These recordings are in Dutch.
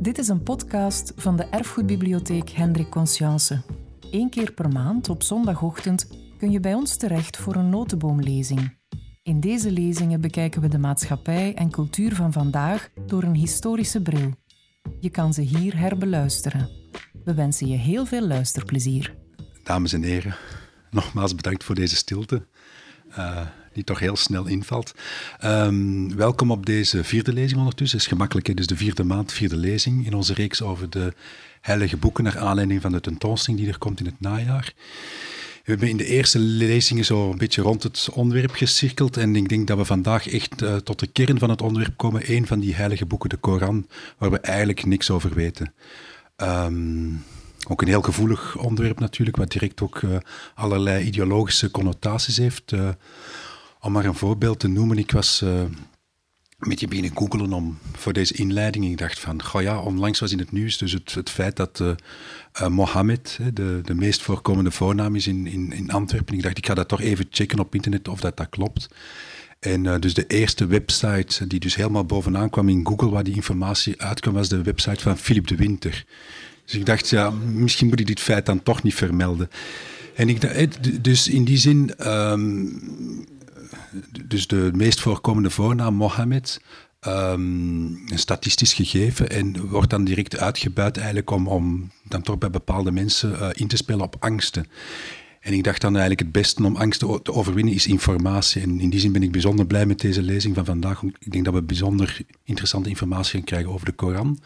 Dit is een podcast van de Erfgoedbibliotheek Hendrik Conscience. Eén keer per maand op zondagochtend kun je bij ons terecht voor een notenboomlezing. In deze lezingen bekijken we de maatschappij en cultuur van vandaag door een historische bril. Je kan ze hier herbeluisteren. We wensen je heel veel luisterplezier. Dames en heren, nogmaals bedankt voor deze stilte. Uh, die toch heel snel invalt. Um, welkom op deze vierde lezing ondertussen. Is gemakkelijk, het is de vierde maand, vierde lezing in onze reeks over de heilige boeken naar aanleiding van de tentoonstelling die er komt in het najaar. We hebben in de eerste lezingen zo een beetje rond het onderwerp gecirkeld en ik denk dat we vandaag echt uh, tot de kern van het onderwerp komen. Een van die heilige boeken, de Koran, waar we eigenlijk niks over weten. Um, ook een heel gevoelig onderwerp natuurlijk, wat direct ook uh, allerlei ideologische connotaties heeft. Uh, om maar een voorbeeld te noemen, ik was uh, een beetje beginnen googelen om, voor deze inleiding. Ik dacht van, goh ja, onlangs was in het nieuws dus het, het feit dat uh, Mohammed, de, de meest voorkomende voornaam is in, in, in Antwerpen. Ik dacht, ik ga dat toch even checken op internet of dat, dat klopt. En dus de eerste website die dus helemaal bovenaan kwam in Google, waar die informatie uitkwam, was de website van Philip de Winter. Dus ik dacht, ja, misschien moet ik dit feit dan toch niet vermelden. En ik, dus in die zin um, dus de meest voorkomende voornaam Mohammed, een statistisch gegeven en wordt dan direct uitgebuit eigenlijk om, om dan toch bij bepaalde mensen uh, in te spelen op angsten. En ik dacht dan eigenlijk het beste om angsten te overwinnen is informatie. En in die zin ben ik bijzonder blij met deze lezing van vandaag. Ik denk dat we bijzonder interessante informatie gaan krijgen over de Koran.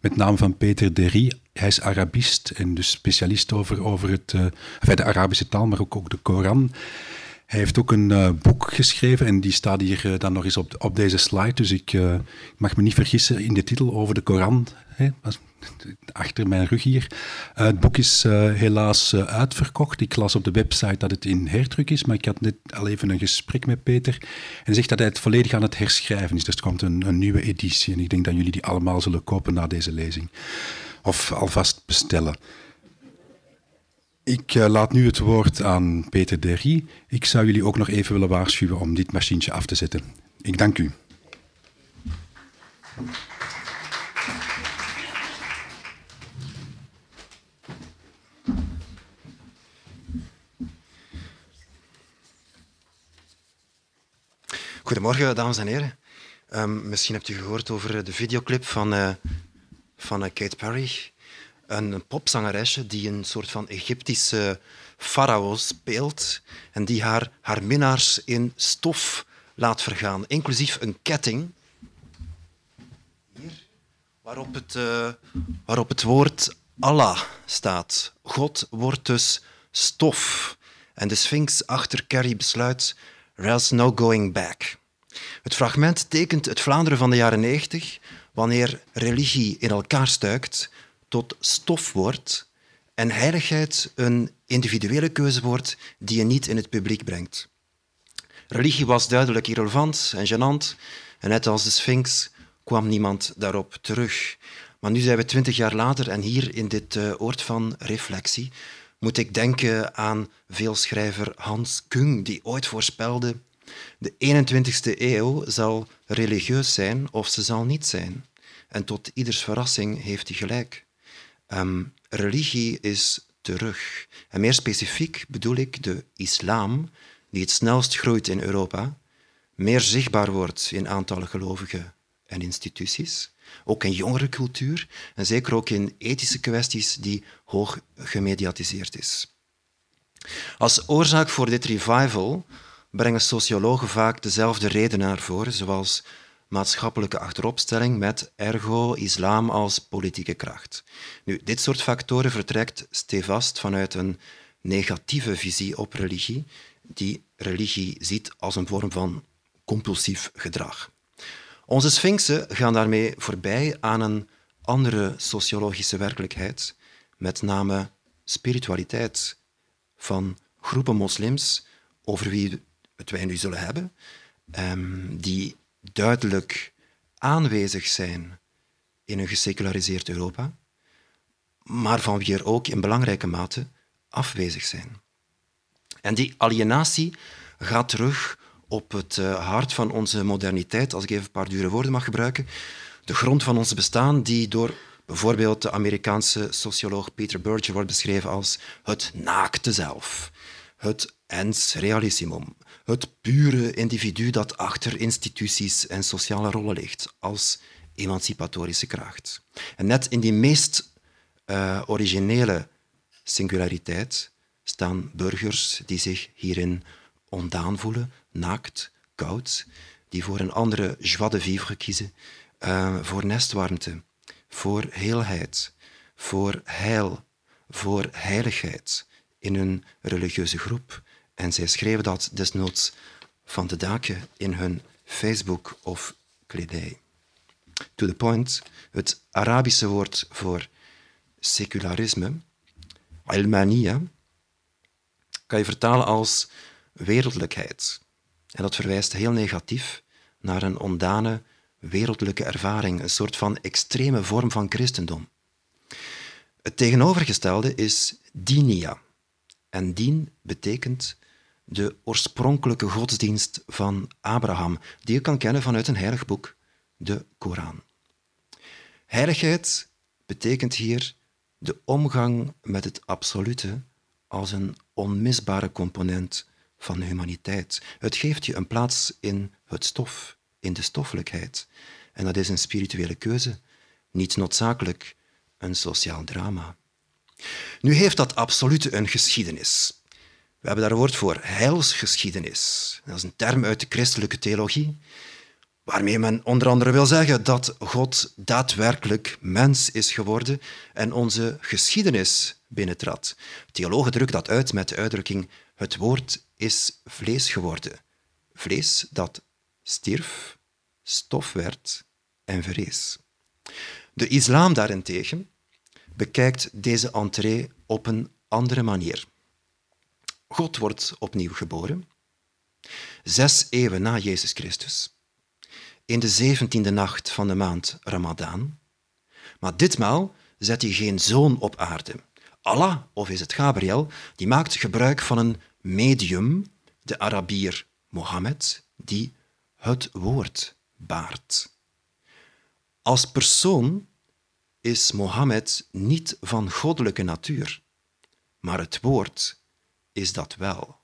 Met name van Peter Derry. Hij is Arabist en dus specialist over, over het, uh, de Arabische taal, maar ook, ook de Koran. Hij heeft ook een uh, boek geschreven en die staat hier uh, dan nog eens op, op deze slide. Dus ik uh, mag me niet vergissen in de titel over de Koran. Hè, achter mijn rug hier. het boek is helaas uitverkocht. Ik las op de website dat het in herdruk is, maar ik had net al even een gesprek met Peter. En hij zegt dat hij het volledig aan het herschrijven is. Dus er komt een, een nieuwe editie en ik denk dat jullie die allemaal zullen kopen na deze lezing. Of alvast bestellen. Ik uh, laat nu het woord aan Peter Derry. Ik zou jullie ook nog even willen waarschuwen om dit machientje af te zetten. Ik dank u. Goedemorgen, dames en heren. Um, misschien hebt u gehoord over de videoclip van, uh, van uh, Kate Perry een popzangeresje die een soort van Egyptische farao speelt en die haar, haar minnaars in stof laat vergaan, inclusief een ketting hier, waarop, het, uh, waarop het woord Allah staat. God wordt dus stof. En de Sphinx achter Carrie besluit, there's no going back. Het fragment tekent het Vlaanderen van de jaren 90, wanneer religie in elkaar stuikt, tot stof wordt en heiligheid een individuele keuze wordt die je niet in het publiek brengt. Religie was duidelijk irrelevant en gênant en net als de Sphinx kwam niemand daarop terug. Maar nu zijn we twintig jaar later en hier in dit uh, oord van reflectie moet ik denken aan veelschrijver Hans Kung, die ooit voorspelde de 21ste eeuw zal religieus zijn of ze zal niet zijn. En tot ieders verrassing heeft hij gelijk. Um, religie is terug. En meer specifiek bedoel ik de islam, die het snelst groeit in Europa, meer zichtbaar wordt in aantallen gelovigen en instituties, ook in jongere cultuur en zeker ook in ethische kwesties die hoog gemediatiseerd is. Als oorzaak voor dit revival brengen sociologen vaak dezelfde reden naar voren, zoals maatschappelijke achteropstelling met ergo islam als politieke kracht. Nu, dit soort factoren vertrekt stevast vanuit een negatieve visie op religie, die religie ziet als een vorm van compulsief gedrag. Onze sphinxen gaan daarmee voorbij aan een andere sociologische werkelijkheid, met name spiritualiteit van groepen moslims, over wie het wij nu zullen hebben, ehm, die duidelijk aanwezig zijn in een geseculariseerd Europa, maar van wie er ook in belangrijke mate afwezig zijn. En die alienatie gaat terug op het eh, hart van onze moderniteit, als ik even een paar dure woorden mag gebruiken, de grond van ons bestaan die door Bijvoorbeeld de Amerikaanse socioloog Peter Berger wordt beschreven als het naakte zelf, het ens realissimum, het pure individu dat achter instituties en sociale rollen ligt, als emancipatorische kracht. En net in die meest uh, originele singulariteit staan burgers die zich hierin ondaan voelen, naakt, koud, die voor een andere joie de vivre kiezen, uh, voor nestwarmte, voor heelheid, voor heil, voor heiligheid in hun religieuze groep. En zij schreven dat desnoods van de daken in hun Facebook of kledij. To the point, het Arabische woord voor secularisme, ilmania, kan je vertalen als wereldlijkheid. En dat verwijst heel negatief naar een ondane wereldlijke ervaring, een soort van extreme vorm van christendom. Het tegenovergestelde is dinia. En dien betekent de oorspronkelijke godsdienst van Abraham, die je kan kennen vanuit een heilig boek, de Koran. Heiligheid betekent hier de omgang met het absolute als een onmisbare component van de humaniteit. Het geeft je een plaats in het stof, in de stoffelijkheid. En dat is een spirituele keuze, niet noodzakelijk een sociaal drama. Nu heeft dat absolute een geschiedenis. We hebben daar een woord voor, heilsgeschiedenis. Dat is een term uit de christelijke theologie, waarmee men onder andere wil zeggen dat God daadwerkelijk mens is geworden en onze geschiedenis binnentrad. Theologen drukken dat uit met de uitdrukking het woord is vlees geworden. Vlees dat stierf, stof werd en verrees. De islam daarentegen bekijkt deze entree op een andere manier. God wordt opnieuw geboren, zes eeuwen na Jezus Christus, in de zeventiende nacht van de maand Ramadan. Maar ditmaal zet hij geen zoon op aarde. Allah, of is het Gabriel, die maakt gebruik van een medium, de Arabier Mohammed, die het woord baart. Als persoon is Mohammed niet van goddelijke natuur, maar het woord is dat wel.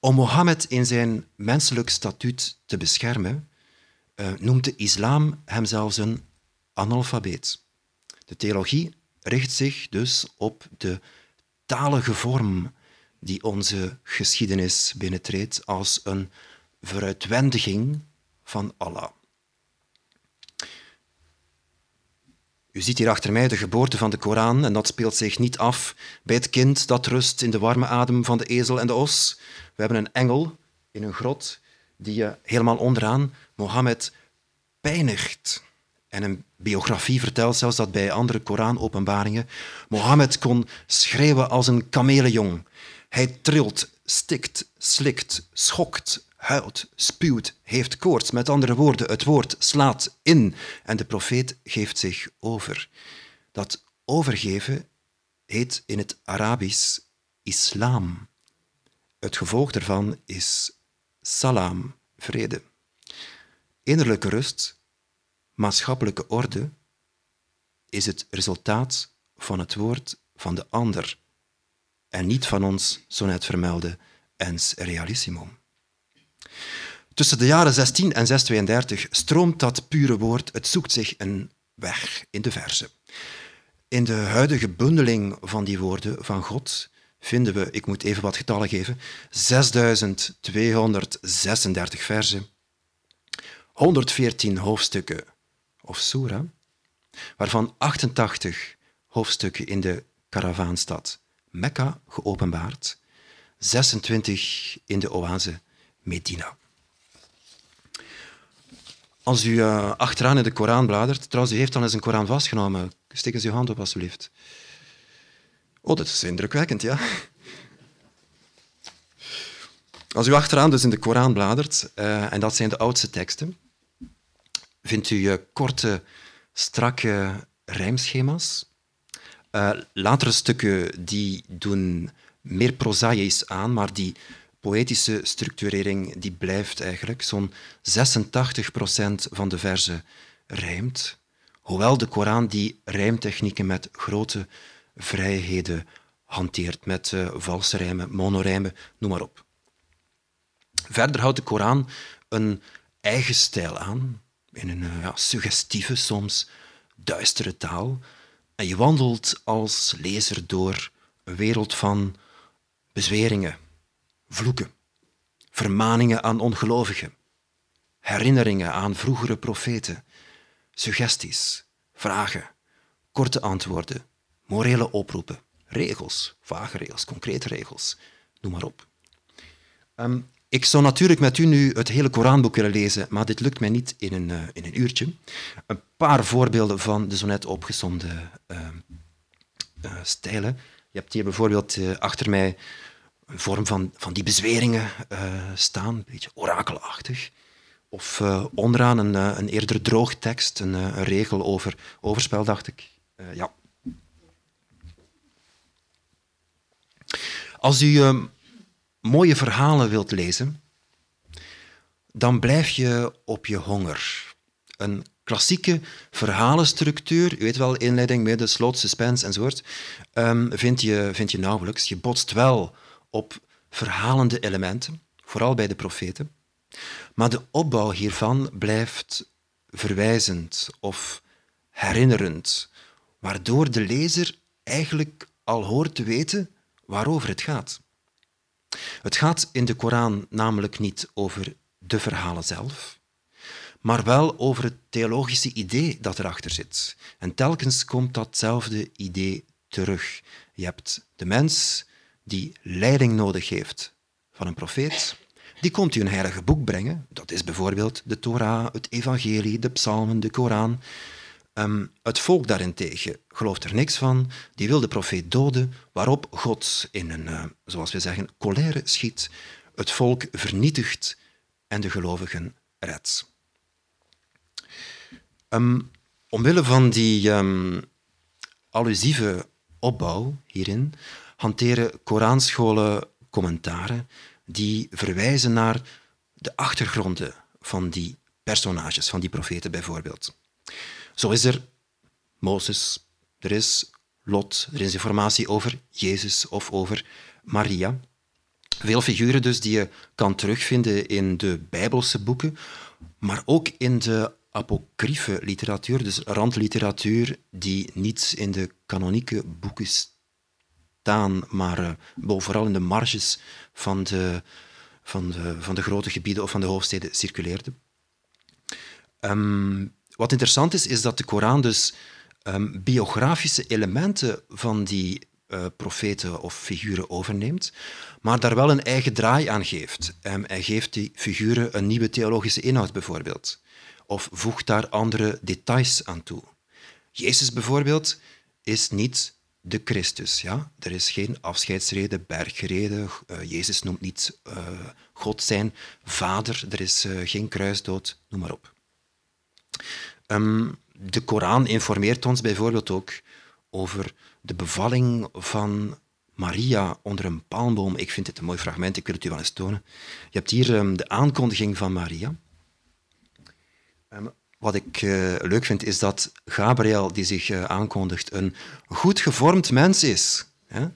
Om Mohammed in zijn menselijk statuut te beschermen, uh, noemt de islam hem zelfs een analfabeet. De theologie richt zich dus op de talige vorm die onze geschiedenis binnentreedt als een veruitwendiging van Allah. U ziet hier achter mij de geboorte van de Koran en dat speelt zich niet af bij het kind dat rust in de warme adem van de ezel en de os. We hebben een engel in een grot die helemaal onderaan Mohammed pijnigt. En een biografie vertelt zelfs dat bij andere Koranopenbaringen Mohammed kon schreeuwen als een kamelenjong. Hij trilt, stikt, slikt, schokt, huilt, spuwt, heeft koorts. Met andere woorden, het woord slaat in en de profeet geeft zich over. Dat overgeven heet in het Arabisch islam. Het gevolg daarvan is salam, vrede. Innerlijke rust, maatschappelijke orde is het resultaat van het woord van de ander en niet van ons zo net vermelde ens realissimum. Tussen de jaren 16 en 632 stroomt dat pure woord, het zoekt zich een weg in de verse. In de huidige bundeling van die woorden van God vinden we, ik moet even wat getallen geven, 6236 versen, 114 hoofdstukken of surah, waarvan 88 hoofdstukken in de karavaanstad Mekka geopenbaard, 26 in de oase Medina. Als u uh, achteraan in de Koran bladert, trouwens, u heeft dan eens een Koran vastgenomen. Steek eens uw hand op, alsjeblieft. Oh, dat is indrukwekkend, ja. Als u achteraan dus in de Koran bladert, uh, en dat zijn de oudste teksten, vindt u uh, korte, strakke rijmschema's. latere stukken die doen meer prozaïs aan, maar die poëtische structurering die blijft eigenlijk. Zo'n 86% van de verzen rijmt. Hoewel de Koran die rijmtechnieken met grote vrijheden hanteert, met uh, valse rijmen, monorijmen, noem maar op. Verder houdt de Koran een eigen stijl aan, in een ja, suggestieve, soms duistere taal. En je wandelt als lezer door een wereld van bezweringen, vloeken, vermaningen aan ongelovigen, herinneringen aan vroegere profeten, suggesties, vragen, korte antwoorden, morele oproepen, regels, vage regels, concrete regels, noem maar op. Ehm, ik zou natuurlijk met u nu het hele Koranboek willen lezen, maar dit lukt mij niet in een, uh, in een uurtje. Een paar voorbeelden van de zo net opgezomde uh, uh, stijlen. Je hebt hier bijvoorbeeld uh, achter mij een vorm van, van die bezweringen staan, een beetje orakelachtig. Of onderaan een, een eerder droog tekst, een, een regel over overspel, dacht ik. ja. Als u ehm, mooie verhalen wilt lezen, dan blijf je op je honger. Een klassieke verhalenstructuur, u weet wel, inleiding, midden, slot, suspense enzovoort, um, vind, je, vind je nauwelijks. Je botst wel op verhalende elementen, vooral bij de profeten. Maar de opbouw hiervan blijft verwijzend of herinnerend, waardoor de lezer eigenlijk al hoort te weten waarover het gaat. Het gaat in de Koran namelijk niet over de verhalen zelf, maar wel over het theologische idee dat erachter zit. En telkens komt datzelfde idee terug. Je hebt de mens die leiding nodig heeft van een profeet. Die komt u een heilige boek brengen. Dat is bijvoorbeeld de Torah, het Evangelie, de Psalmen, de Koran. Um, het volk daarentegen gelooft er niks van. Die wil de profeet doden, waarop God in een, uh, zoals we zeggen, colère schiet, het volk vernietigt en de gelovigen redt. Um, omwille van die um, allusieve opbouw hierin hanteren Koranscholen commentaren die verwijzen naar de achtergronden van die personages, van die profeten bijvoorbeeld. Zo is er Mozes, er is Lot, er is informatie over Jezus of over Maria. Veel figuren dus die je kan terugvinden in de Bijbelse boeken, maar ook in de apocryfe literatuur, dus randliteratuur die niet in de kanonieke boeken staan, maar uh, vooral in de marges van de, van, de, van de grote gebieden of van de hoofdsteden circuleerde. Um, wat interessant is, is dat de Koran dus um, biografische elementen van die uh, profeten of figuren overneemt, maar daar wel een eigen draai aan geeft. Um, hij geeft die figuren een nieuwe theologische inhoud bijvoorbeeld, of voegt daar andere details aan toe. Jezus bijvoorbeeld is niet de Christus. Ja? Er is geen afscheidsrede, bergrede. Uh, Jezus noemt niet uh, God zijn vader. Er is uh, geen kruisdood, noem maar op. Um, de Koran informeert ons bijvoorbeeld ook over de bevalling van Maria onder een palmboom. Ik vind het een mooi fragment, ik wil het u wel eens tonen. Je hebt hier um, de aankondiging van Maria. Wat ik uh, leuk vind, is dat Gabriel, die zich uh, aankondigt, een goed gevormd mens is. Hè?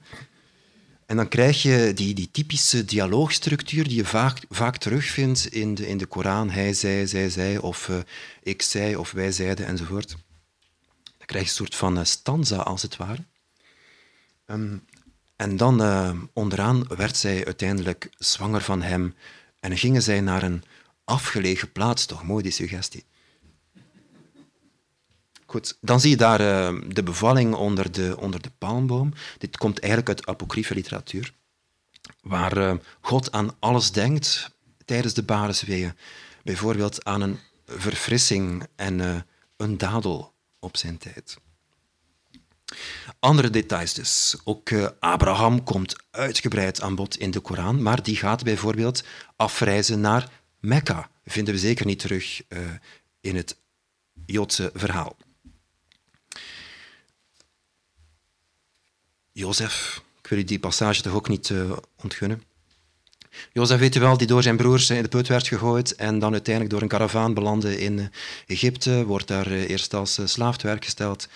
En dan krijg je die, die typische dialoogstructuur die je vaak, vaak terugvindt in de, in de Koran. Hij zei, zij zei, of uh, ik zei, of wij zeiden, enzovoort. Dan krijg je een soort van stanza, als het ware. Um, en dan onderaan werd zij uiteindelijk zwanger van hem en gingen zij naar een afgelegen plaats. Toch mooi, die suggestie. Goed, dan zie je daar uh, de bevalling onder de, onder de palmboom. Dit komt eigenlijk uit apocryfe literatuur, waar uh, God aan alles denkt tijdens de barensweeën. Bijvoorbeeld aan een verfrissing en uh, een dadel op zijn tijd. Andere details dus. Ook Abraham komt uitgebreid aan bod in de Koran, maar die gaat bijvoorbeeld afreizen naar Mekka. Vinden we zeker niet terug in het Joodse verhaal. Jozef, ik wil u die passage toch ook niet uh, ontgunnen. Jozef, weet je wel, die door zijn broers in de put werd gegooid en dan uiteindelijk door een karavaan belandde in Egypte, wordt daar eerst als slaaf te werk gesteld,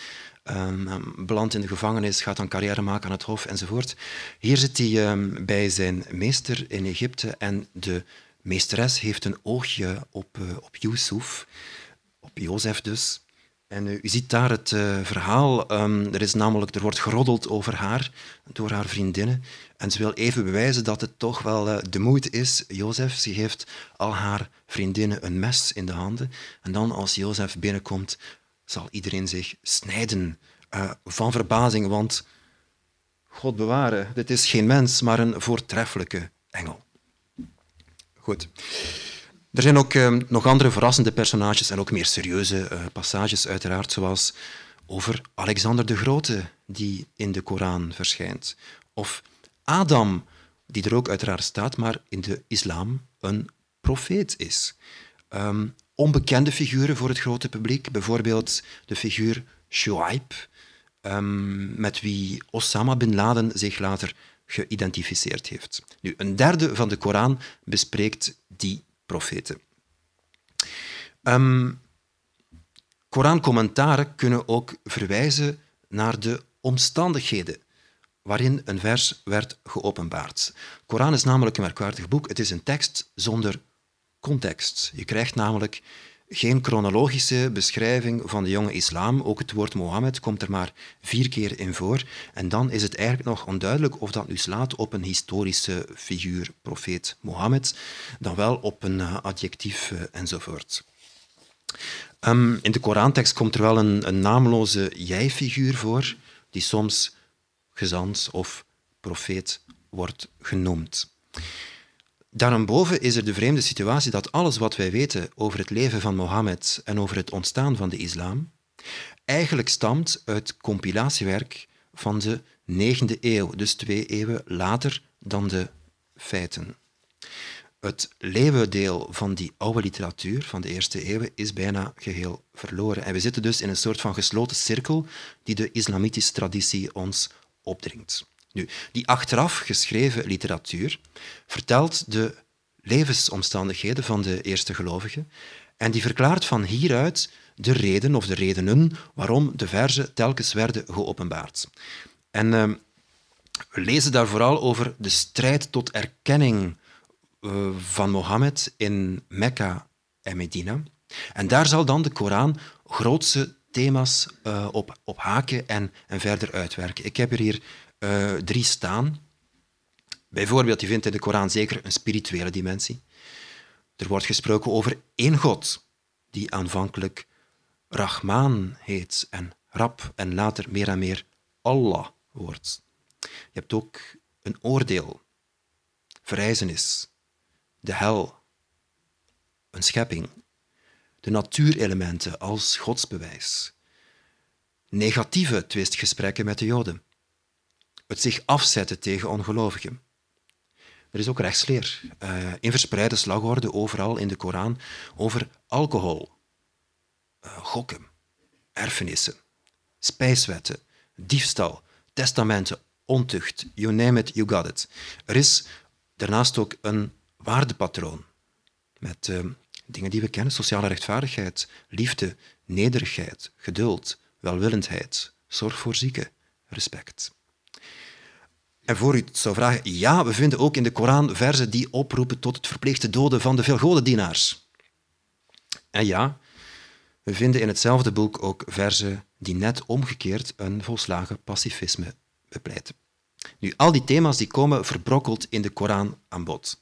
um, belandt in de gevangenis, gaat dan carrière maken aan het hof enzovoort. Hier zit hij um, bij zijn meester in Egypte en de meesteres heeft een oogje op, uh, op Yusuf, op Jozef dus. En uh, u ziet daar het uh, verhaal. Um, er, is namelijk, er wordt geroddeld over haar door haar vriendinnen. En ze wil even bewijzen dat het toch wel de moed is. Jozef, ze heeft al haar vriendinnen een mes in de handen. En dan als Jozef binnenkomt, zal iedereen zich snijden van verbazing, want God bewaren, dit is geen mens, maar een voortreffelijke engel. Goed. Er zijn ook uh, nog andere verrassende personages en ook meer serieuze uh, passages, uiteraard, zoals over Alexander de Grote, die in de Koran verschijnt. Of Adam, die er ook uiteraard staat, maar in de islam een profeet is. Um, onbekende figuren voor het grote publiek. Bijvoorbeeld de figuur Shoaib, um, met wie Osama bin Laden zich later geïdentificeerd heeft. Nu, een derde van de Koran bespreekt die profeten. Um, Korancommentaren kunnen ook verwijzen naar de omstandigheden waarin een vers werd geopenbaard. Koran is namelijk een merkwaardig boek. Het is een tekst zonder context. Je krijgt namelijk geen chronologische beschrijving van de jonge islam. Ook het woord Mohammed komt er maar vier keer in voor. En dan is het eigenlijk nog onduidelijk of dat nu slaat op een historische figuur, profeet Mohammed, dan wel op een uh, adjectief uh, enzovoort. Um, in de Korantekst komt er wel een, een naamloze jij-figuur voor, die soms gezant of profeet wordt genoemd. Daarboven is er de vreemde situatie dat alles wat wij weten over het leven van Mohammed en over het ontstaan van de islam eigenlijk stamt uit compilatiewerk van de 9e eeuw, dus twee eeuwen later dan de feiten. Het leeuwendeel van die oude literatuur van de eerste eeuwen is bijna geheel verloren. En we zitten dus in een soort van gesloten cirkel die de islamitische traditie ons opdringt. Nu, die achteraf geschreven literatuur vertelt de levensomstandigheden van de eerste gelovigen en die verklaart van hieruit de reden of de redenen waarom de verzen telkens werden geopenbaard. En uh, we lezen daar vooral over de strijd tot erkenning uh, van Mohammed in Mekka en Medina. En daar zal dan de Koran grootse thema's uh, op, op haken en, en verder uitwerken. Ik heb er hier uh, drie staan. Bijvoorbeeld, je vindt in de Koran zeker een spirituele dimensie. Er wordt gesproken over één God, die aanvankelijk Rahman heet en Rab en later meer en meer Allah wordt. Je hebt ook een oordeel, verrijzenis, de hel, een schepping, de natuurelementen als godsbewijs, negatieve twistgesprekken met de Joden, het zich afzetten tegen ongelovigen. Er is ook rechtsleer uh, in verspreide slagorde overal in de Koran over alcohol, uh, gokken, erfenissen, spijswetten, diefstal, testamenten, ontucht, you name it, you got it. Er is daarnaast ook een waardepatroon met uh, dingen die we kennen, sociale rechtvaardigheid, liefde, nederigheid, geduld, welwillendheid, zorg voor zieken, respect. En voor u het zou vragen, ja, we vinden ook in de Koran verzen die oproepen tot het verplichte doden van de veelgodendienaars. En ja, we vinden in hetzelfde boek ook verzen die net omgekeerd een volslagen pacifisme bepleiten. Nu, al die thema's die komen verbrokkeld in de Koran aan bod.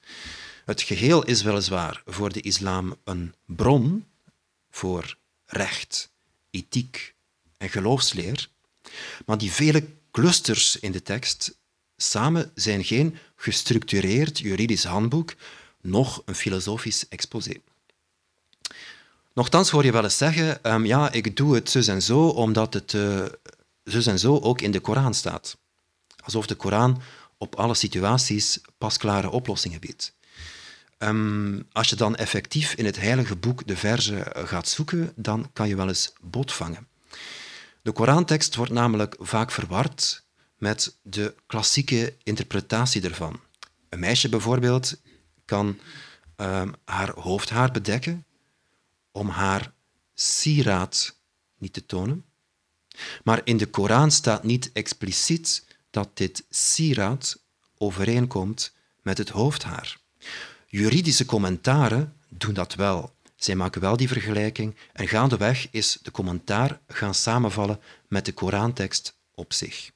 Het geheel is weliswaar voor de islam een bron voor recht, ethiek en geloofsleer, maar die vele clusters in de tekst samen zijn geen gestructureerd juridisch handboek, noch een filosofisch exposé. Nochtans hoor je wel eens zeggen, um, ja, ik doe het zus en zo, omdat het uh, en zo ook in de Koran staat. Alsof de Koran op alle situaties pasklare oplossingen biedt. Um, als je dan effectief in het heilige boek de verzen gaat zoeken, dan kan je wel eens bot vangen. De Korantekst wordt namelijk vaak verward met de klassieke interpretatie ervan. Een meisje bijvoorbeeld kan ehm, haar hoofdhaar bedekken om haar sieraad niet te tonen. Maar in de Koran staat niet expliciet dat dit sieraad overeenkomt met het hoofdhaar. Juridische commentaren doen dat wel. Zij maken wel die vergelijking en gaandeweg is de commentaar gaan samenvallen met de Korantekst op zich.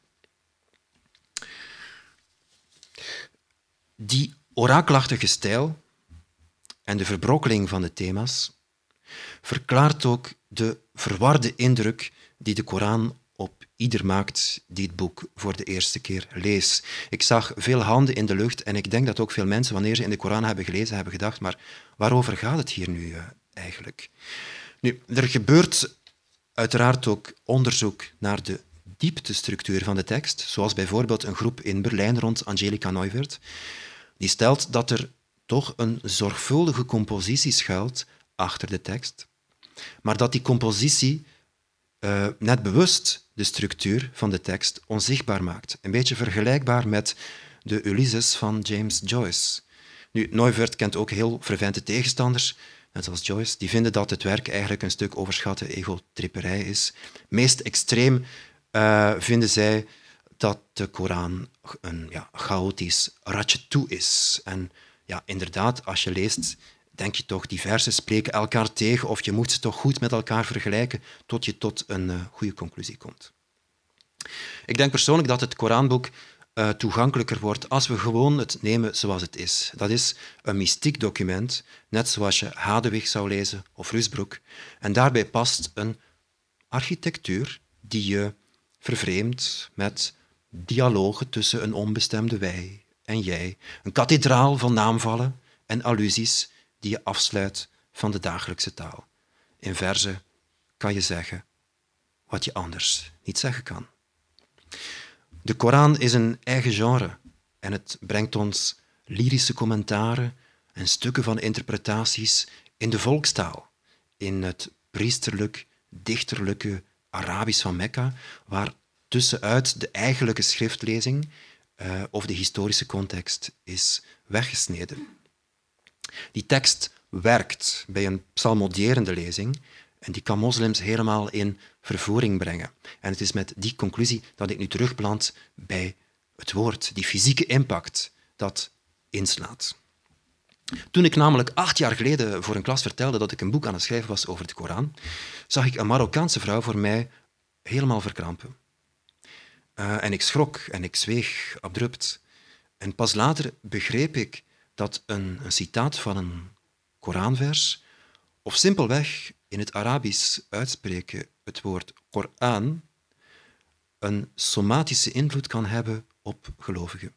Die orakelachtige stijl en de verbrokkeling van de thema's verklaart ook de verwarde indruk die de Koran op ieder maakt die het boek voor de eerste keer leest. Ik zag veel handen in de lucht en ik denk dat ook veel mensen, wanneer ze in de Koran hebben gelezen, hebben gedacht, maar waarover gaat het hier nu uh, eigenlijk? Nu, er gebeurt uiteraard ook onderzoek naar de dieptestructuur van de tekst, zoals bijvoorbeeld een groep in Berlijn rond Angelica Neuwirth, die stelt dat er toch een zorgvuldige compositie schuilt achter de tekst, maar dat die compositie uh, net bewust de structuur van de tekst onzichtbaar maakt. Een beetje vergelijkbaar met de Ulysses van James Joyce. Nu, kent ook heel fervente tegenstanders, net zoals Joyce, die vinden dat het werk eigenlijk een stuk overschatte egotripperij is. Meest extreem uh, vinden zij dat de Koran een ja, chaotisch ratje toe is. En ja, inderdaad, als je leest denk je toch, die versen spreken elkaar tegen of je moet ze toch goed met elkaar vergelijken tot je tot een uh, goede conclusie komt. Ik denk persoonlijk dat het Koranboek uh, toegankelijker wordt als we gewoon het nemen zoals het is. Dat is een mystiek document, net zoals je Hadewig zou lezen of Rusbroek. En daarbij past een architectuur die je vervreemdt met dialogen tussen een onbestemde wij en jij. Een kathedraal van naamvallen en allusies die je afsluit van de dagelijkse taal. In verzen kan je zeggen wat je anders niet zeggen kan. De Koran is een eigen genre en het brengt ons lyrische commentaren en stukken van interpretaties in de volkstaal, in het priesterlijk, dichterlijke Arabisch van Mekka, waar tussenuit de eigenlijke schriftlezing uh, of de historische context is weggesneden. Die tekst werkt bij een psalmodierende lezing en die kan moslims helemaal in vervoering brengen. En het is met die conclusie dat ik nu terugplant bij het woord, die fysieke impact dat inslaat. Toen ik namelijk acht jaar geleden voor een klas vertelde dat ik een boek aan het schrijven was over de Koran, zag ik een Marokkaanse vrouw voor mij helemaal verkrampen. Uh, en ik schrok en ik zweeg abrupt. En pas later begreep ik dat een, een citaat van een Koranvers of simpelweg in het Arabisch uitspreken het woord Koran een somatische invloed kan hebben op gelovigen.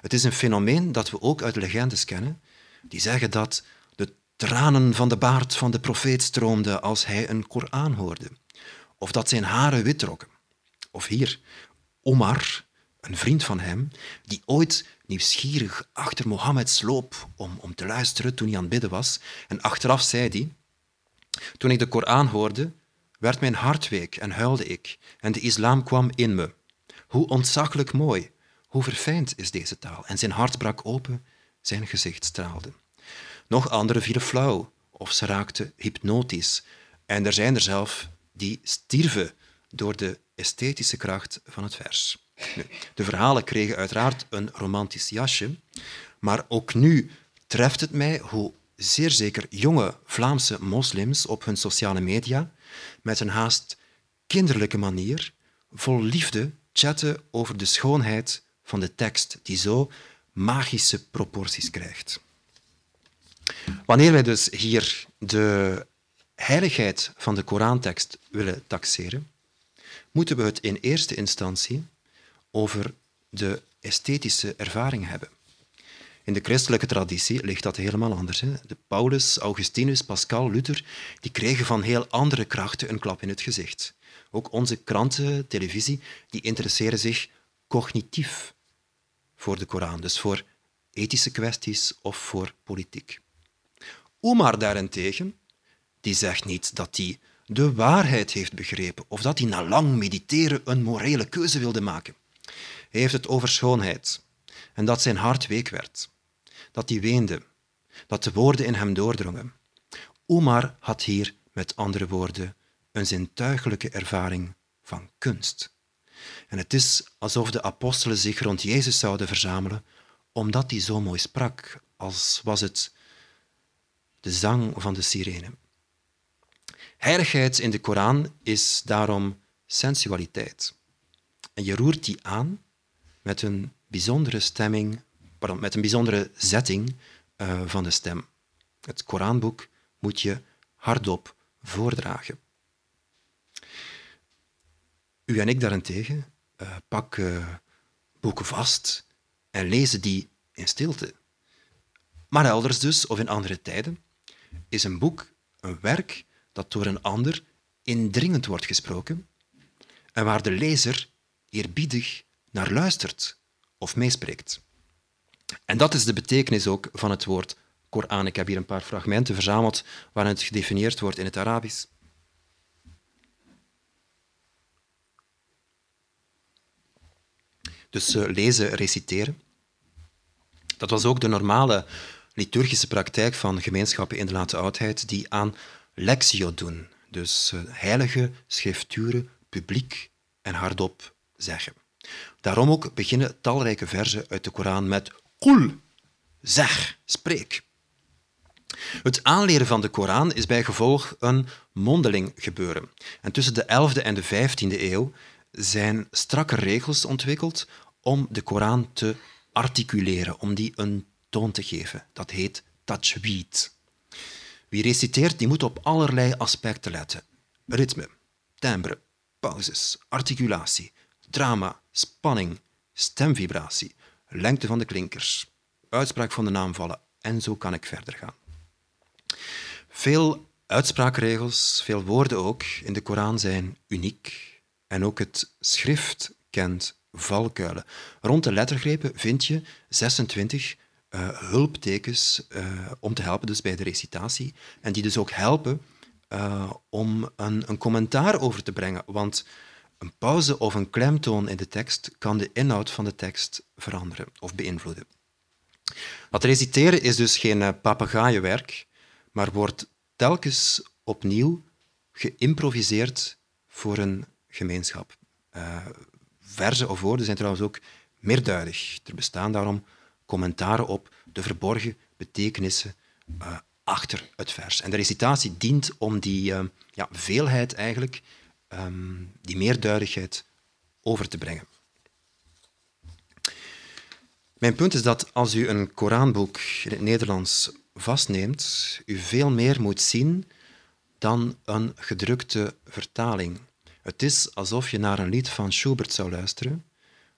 Het is een fenomeen dat we ook uit legendes kennen, die zeggen dat de tranen van de baard van de profeet stroomden als hij een Koran hoorde, of dat zijn haren wit trokken. Of hier, Omar, een vriend van hem, die ooit nieuwsgierig achter Mohammed sloop om, om te luisteren toen hij aan het bidden was. En achteraf zei hij, toen ik de Koran hoorde, werd mijn hart week en huilde ik, en de islam kwam in me. Hoe ontzaglijk mooi, hoe verfijnd is deze taal. En zijn hart brak open, zijn gezicht straalde. Nog anderen vielen flauw, of ze raakten hypnotisch. En er zijn er zelf die stierven door de esthetische kracht van het vers. De verhalen kregen uiteraard een romantisch jasje, maar ook nu treft het mij hoe zeer zeker jonge Vlaamse moslims op hun sociale media met een haast kinderlijke manier vol liefde chatten over de schoonheid van de tekst die zo magische proporties krijgt. Wanneer wij dus hier de heiligheid van de Korantekst willen taxeren, moeten we het in eerste instantie over de esthetische ervaring hebben. In de christelijke traditie ligt dat helemaal anders. Hè? De Paulus, Augustinus, Pascal, Luther, die kregen van heel andere krachten een klap in het gezicht. Ook onze kranten, televisie, die interesseren zich cognitief voor de Koran, dus voor ethische kwesties of voor politiek. Omar daarentegen, die zegt niet dat hij de waarheid heeft begrepen of dat hij na lang mediteren een morele keuze wilde maken. Hij heeft het over schoonheid. en dat zijn hart week werd, dat hij weende, dat de woorden in hem doordrongen. Omar had hier, met andere woorden, een zintuigelijke ervaring van kunst. En het is alsof de apostelen zich rond Jezus zouden verzamelen, omdat hij zo mooi sprak, als was het de zang van de sirene. Heiligheid in de Koran is daarom sensualiteit. En je roert die aan met een bijzondere stemming, pardon, met een bijzondere zetting uh, van de stem. Het Koranboek moet je hardop voordragen. U en ik daarentegen uh, pakken uh, boeken vast en lezen die in stilte. Maar elders dus, of in andere tijden, is een boek een werk dat door een ander indringend wordt gesproken en waar de lezer eerbiedig naar luistert of meespreekt. En dat is de betekenis ook van het woord Koran. Ik heb hier een paar fragmenten verzameld waarin het gedefinieerd wordt in het Arabisch. Dus lezen, reciteren. Dat was ook de normale liturgische praktijk van gemeenschappen in de late oudheid die aan lectio doen. Dus uh, heilige schrifturen publiek en hardop zeggen. Daarom ook beginnen talrijke versen uit de Koran met Kul, zeg, spreek. Het aanleren van de Koran is bij gevolg een mondeling gebeuren. En tussen de 11e en de 15e eeuw zijn strakke regels ontwikkeld om de Koran te articuleren, om die een toon te geven. Dat heet tajweed. Wie reciteert, die moet op allerlei aspecten letten. Ritme, timbre, pauzes, articulatie, drama, spanning, stemvibratie, lengte van de klinkers, uitspraak van de naamvallen en zo kan ik verder gaan. Veel uitspraakregels, veel woorden ook in de Koran zijn uniek en ook het schrift kent valkuilen. Rond de lettergrepen vind je 26 uh, hulptekens uh, om te helpen dus bij de recitatie en die dus ook helpen uh, om een, een, commentaar over te brengen. Want een pauze of een klemtoon in de tekst kan de inhoud van de tekst veranderen of beïnvloeden. Dat reciteren is dus geen papegaaienwerk, maar wordt telkens opnieuw geïmproviseerd voor een gemeenschap. Verzen of woorden zijn trouwens ook meerduidig. Er bestaan daarom commentaren op de verborgen betekenissen uh, achter het vers. En de recitatie dient om die uh, ja, veelheid eigenlijk, um, die meerduidigheid over te brengen. Mijn punt is dat als u een Koranboek in het Nederlands vastneemt, u veel meer moet zien dan een gedrukte vertaling. Het is alsof je naar een lied van Schubert zou luisteren,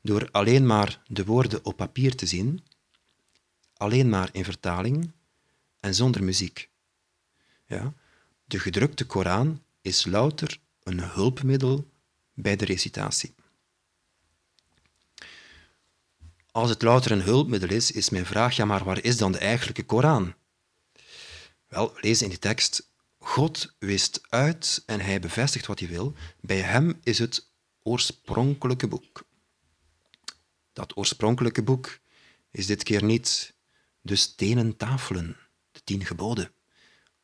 door alleen maar de woorden op papier te zien, alleen maar in vertaling en zonder muziek. Ja? De gedrukte Koran is louter een hulpmiddel bij de recitatie. Als het louter een hulpmiddel is, is mijn vraag, ja maar waar is dan de eigenlijke Koran? Wel, we lezen in de tekst, God wist uit en hij bevestigt wat hij wil. Bij hem is het oorspronkelijke boek. Dat oorspronkelijke boek is dit keer niet de stenen tafelen, de tien geboden,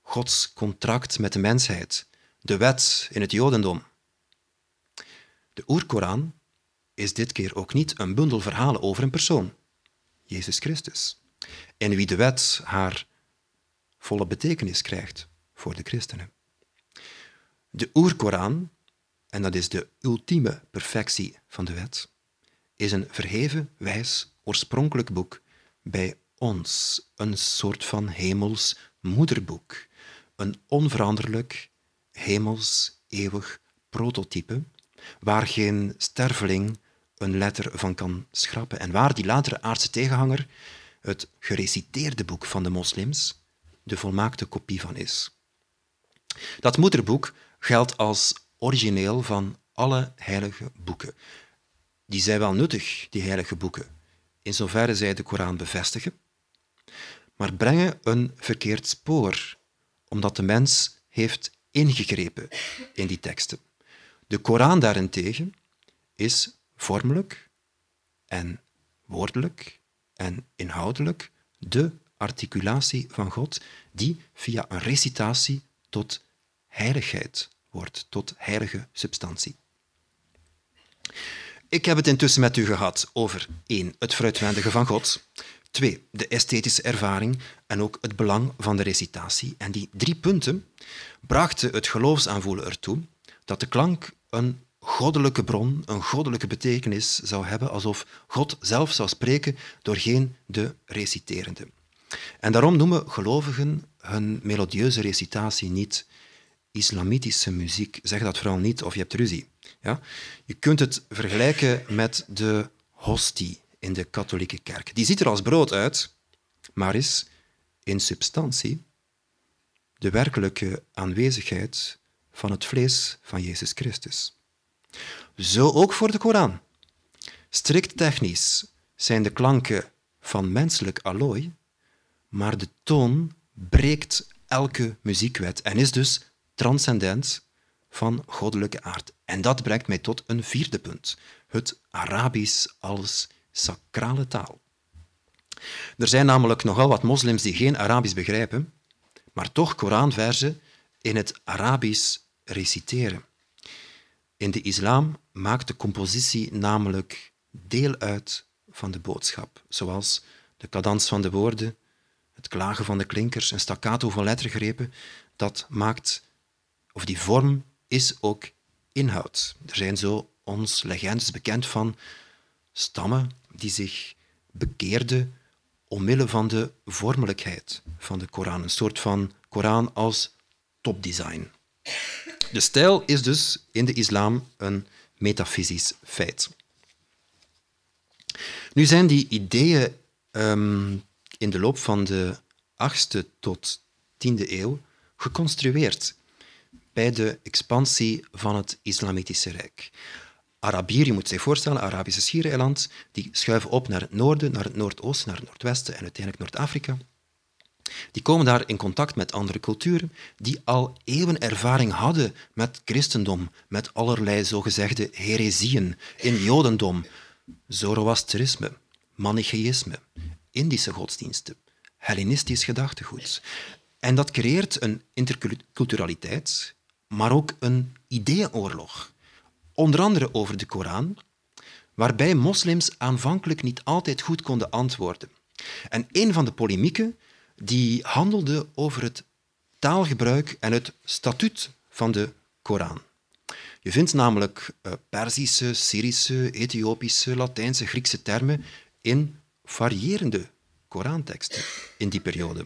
Gods contract met de mensheid, de wet in het Jodendom. De Oerkoran is dit keer ook niet een bundel verhalen over een persoon, Jezus Christus, in wie de wet haar volle betekenis krijgt voor de christenen. De Oerkoran, en dat is de ultieme perfectie van de wet, is een verheven, wijs, oorspronkelijk boek bij ons, een soort van hemels moederboek, een onveranderlijk, hemels, eeuwig prototype, waar geen sterveling een letter van kan schrappen en waar die latere aardse tegenhanger, het gereciteerde boek van de moslims, de volmaakte kopie van is. Dat moederboek geldt als origineel van alle heilige boeken. Die zijn wel nuttig, die heilige boeken, in zoverre zij de Koran bevestigen, maar brengen een verkeerd spoor, omdat de mens heeft ingegrepen in die teksten. De Koran daarentegen is vormelijk en woordelijk en inhoudelijk de articulatie van God die via een recitatie tot heiligheid wordt, tot heilige substantie. Ik heb het intussen met u gehad over één, het fruitwendige van God, twee, de esthetische ervaring en ook het belang van de recitatie. En die drie punten brachten het geloofsaanvoelen ertoe dat de klank een goddelijke bron, een goddelijke betekenis zou hebben, alsof God zelf zou spreken doorheen de reciterende. En daarom noemen gelovigen hun melodieuze recitatie niet islamitische muziek. Zeg dat vooral niet of je hebt ruzie. Ja? Je kunt het vergelijken met de hostie in de katholieke kerk. Die ziet er als brood uit, maar is in substantie de werkelijke aanwezigheid van het vlees van Jezus Christus. Zo ook voor de Koran. Strikt technisch zijn de klanken van menselijk allooi, maar de toon breekt elke muziekwet en is dus transcendent van goddelijke aard. En dat brengt mij tot een vierde punt: het Arabisch als sacrale taal. Er zijn namelijk nogal wat moslims die geen Arabisch begrijpen, maar toch Koranverzen in het Arabisch reciteren. In de islam maakt de compositie namelijk deel uit van de boodschap, zoals de cadans van de woorden, het klagen van de klinkers en staccato van lettergrepen, dat maakt, of die vorm is ook inhoud. Er zijn zo ons legendes bekend van stammen die zich bekeerden omwille van de vormelijkheid van de Koran. Een soort van Koran als topdesign. De stijl is dus in de islam een metafysisch feit. Nu zijn die ideeën um, in de loop van de 8e tot 10e eeuw geconstrueerd bij de expansie van het Islamitische Rijk. Arabieren, je moet zich voorstellen, Arabische schiereiland, die schuiven op naar het noorden, naar het noordoosten, naar het noordwesten en uiteindelijk Noord-Afrika. Die komen daar in contact met andere culturen die al eeuwen ervaring hadden met christendom, met allerlei zogezegde heresieën in jodendom, zoroastrisme, manicheïsme, Indische godsdiensten, Hellenistisch gedachtegoed. En dat creëert een interculturaliteit, maar ook een ideeënoorlog. Onder andere over de Koran, waarbij moslims aanvankelijk niet altijd goed konden antwoorden. En een van de polemieken die handelde over het taalgebruik en het statuut van de Koran. Je vindt namelijk uh, Perzische, Syrische, Ethiopische, Latijnse, Griekse termen in variërende Koranteksten in die periode.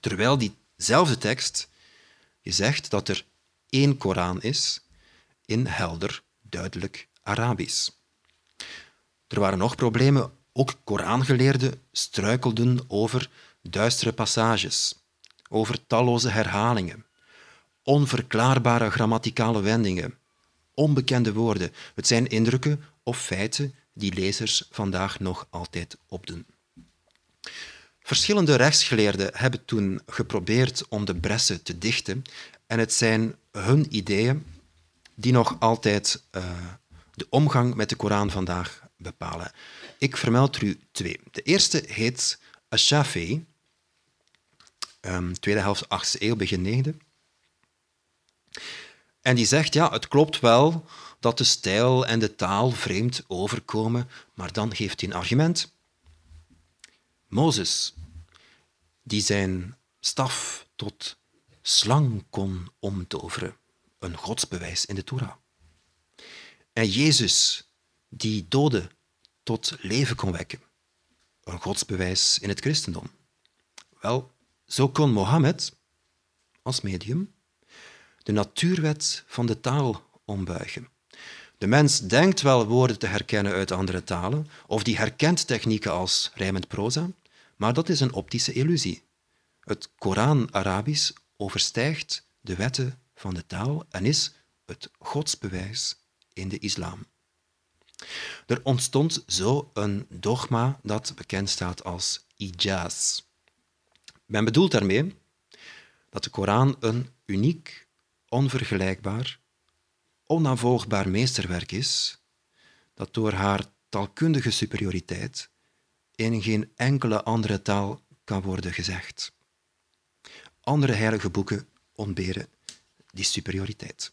Terwijl diezelfde tekst je zegt dat er één Koran is in helder, duidelijk Arabisch. Er waren nog problemen. Ook Korangeleerden struikelden over duistere passages, over talloze herhalingen, onverklaarbare grammaticale wendingen, onbekende woorden. Het zijn indrukken of feiten die lezers vandaag nog altijd opdoen. Verschillende rechtsgeleerden hebben toen geprobeerd om de bressen te dichten en het zijn hun ideeën die nog altijd uh, de omgang met de Koran vandaag bepalen. Ik vermeld er u twee. De eerste heet Ashafi, um, tweede helft 8e eeuw, begin 9e. En die zegt, ja, het klopt wel dat de stijl en de taal vreemd overkomen, maar dan geeft hij een argument. Mozes, die zijn staf tot slang kon omtoveren, een godsbewijs in de Torah. En Jezus, die doden tot leven kon wekken, een godsbewijs in het christendom. Wel, zo kon Mohammed als medium de natuurwet van de taal ombuigen. De mens denkt wel woorden te herkennen uit andere talen, of die herkent technieken als rijmend proza, maar dat is een optische illusie. Het Koran-Arabisch overstijgt de wetten van de taal en is het godsbewijs in de islam. Er ontstond zo een dogma dat bekend staat als ijaz. Men bedoelt daarmee dat de Koran een uniek, onvergelijkbaar, onnavolgbaar meesterwerk is, dat door haar taalkundige superioriteit in geen enkele andere taal kan worden gezegd. Andere heilige boeken ontberen die superioriteit.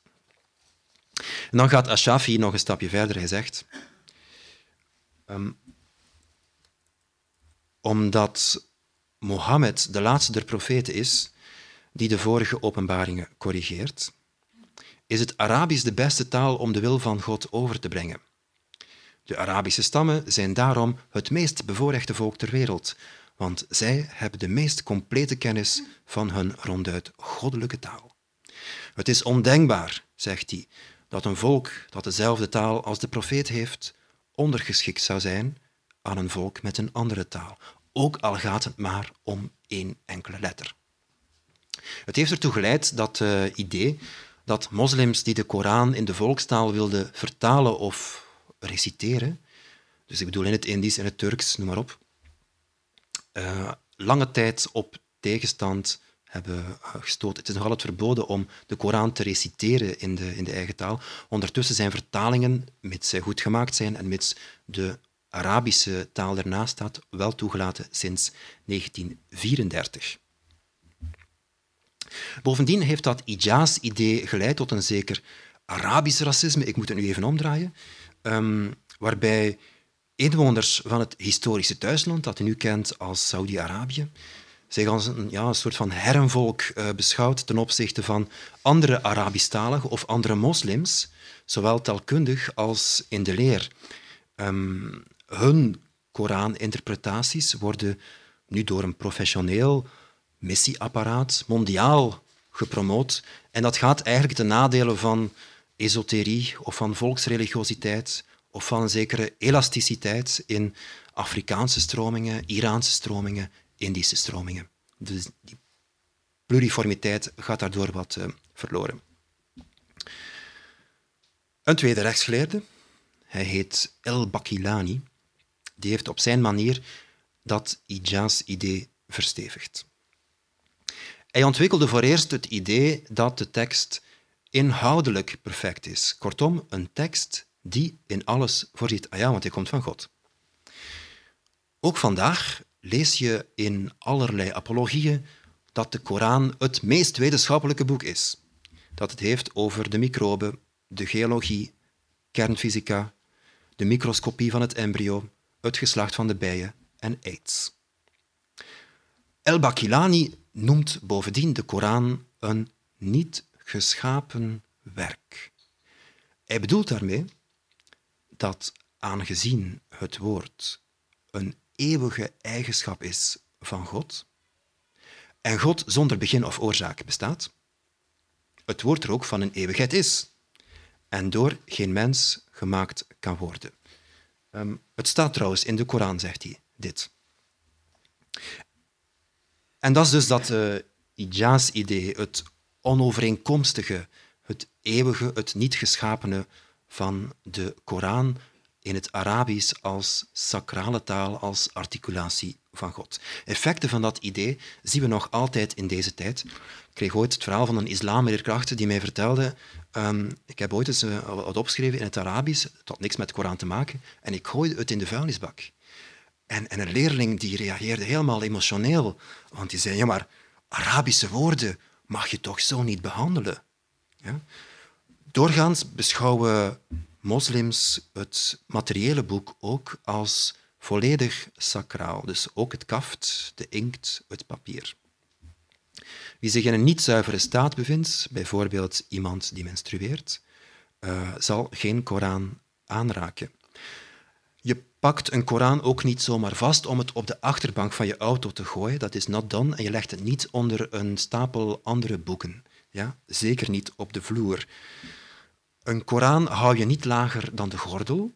Dan gaat Ashafi nog een stapje verder. Hij zegt: um, Omdat Mohammed de laatste der profeten is die de vorige openbaringen corrigeert, is het Arabisch de beste taal om de wil van God over te brengen. De Arabische stammen zijn daarom het meest bevoorrechte volk ter wereld, want zij hebben de meest complete kennis van hun ronduit goddelijke taal. Het is ondenkbaar, zegt hij, dat een volk dat dezelfde taal als de profeet heeft, ondergeschikt zou zijn aan een volk met een andere taal, ook al gaat het maar om één enkele letter. Het heeft ertoe geleid dat uh, idee dat moslims die de Koran in de volkstaal wilden vertalen of reciteren, dus ik bedoel in het Indisch en het Turks, noem maar op, uh, lange tijd op tegenstand hebben eh, gestoten. Het is nog altijd verboden om de Koran te reciteren in de, in de eigen taal. Ondertussen zijn vertalingen, mits zij goed gemaakt zijn en mits de Arabische taal ernaast staat, wel toegelaten sinds 1934. Bovendien heeft dat Ijaz-idee geleid tot een zeker Arabisch racisme. Ik moet het nu even omdraaien. Um, waarbij inwoners van het historische thuisland, dat u nu kent als Saudi-Arabië, zich als een, ja, een soort van herrenvolk uh, beschouwt ten opzichte van andere Arabisch-taligen of andere moslims, zowel taalkundig als in de leer. Um, hun Koran-interpretaties worden nu door een professioneel missieapparaat mondiaal gepromoot. En dat gaat eigenlijk ten nadele van esoterie of van volksreligiositeit of van een zekere elasticiteit in Afrikaanse stromingen, Iraanse stromingen, Indische stromingen. Dus die pluriformiteit gaat daardoor wat uh, verloren. Een tweede rechtsgeleerde, hij heet El Bakilani, die heeft op zijn manier dat Ijaz-idee verstevigd. Hij ontwikkelde voor eerst het idee dat de tekst inhoudelijk perfect is. Kortom, een tekst die in alles voorziet. Ah ja, want hij komt van God. Ook vandaag lees je in allerlei apologieën dat de Koran het meest wetenschappelijke boek is. Dat het heeft over de microben, de geologie, kernfysica, de microscopie van het embryo, het geslacht van de bijen en aids. El-Bakilani noemt bovendien de Koran een niet geschapen werk. Hij bedoelt daarmee dat aangezien het woord een eeuwige eigenschap is van God en God zonder begin of oorzaak bestaat, het woord er ook van een eeuwigheid is en door geen mens gemaakt kan worden. Um, het staat trouwens in de Koran, zegt hij dit. En dat is dus dat uh, Ijaz-idee, het onovereenkomstige, het eeuwige, het niet geschapene van de Koran in het Arabisch als sacrale taal, als articulatie van God. Effecten van dat idee zien we nog altijd in deze tijd. Ik kreeg ooit het verhaal van een islamleerkracht die mij vertelde um, ik heb ooit eens uh, wat opgeschreven in het Arabisch, het had niks met de Koran te maken, en ik gooide het in de vuilnisbak. En, en een leerling die reageerde helemaal emotioneel, want die zei, ja maar Arabische woorden mag je toch zo niet behandelen? Ja? Doorgaans beschouwen moslims het materiële boek ook als volledig sacraal. Dus ook het kaft, de inkt, het papier. Wie zich in een niet zuivere staat bevindt, bijvoorbeeld iemand die menstrueert, uh, zal geen Koran aanraken. Je pakt een Koran ook niet zomaar vast om het op de achterbank van je auto te gooien. Dat is not done. En je legt het niet onder een stapel andere boeken. Ja? Zeker niet op de vloer. Een Koran hou je niet lager dan de gordel.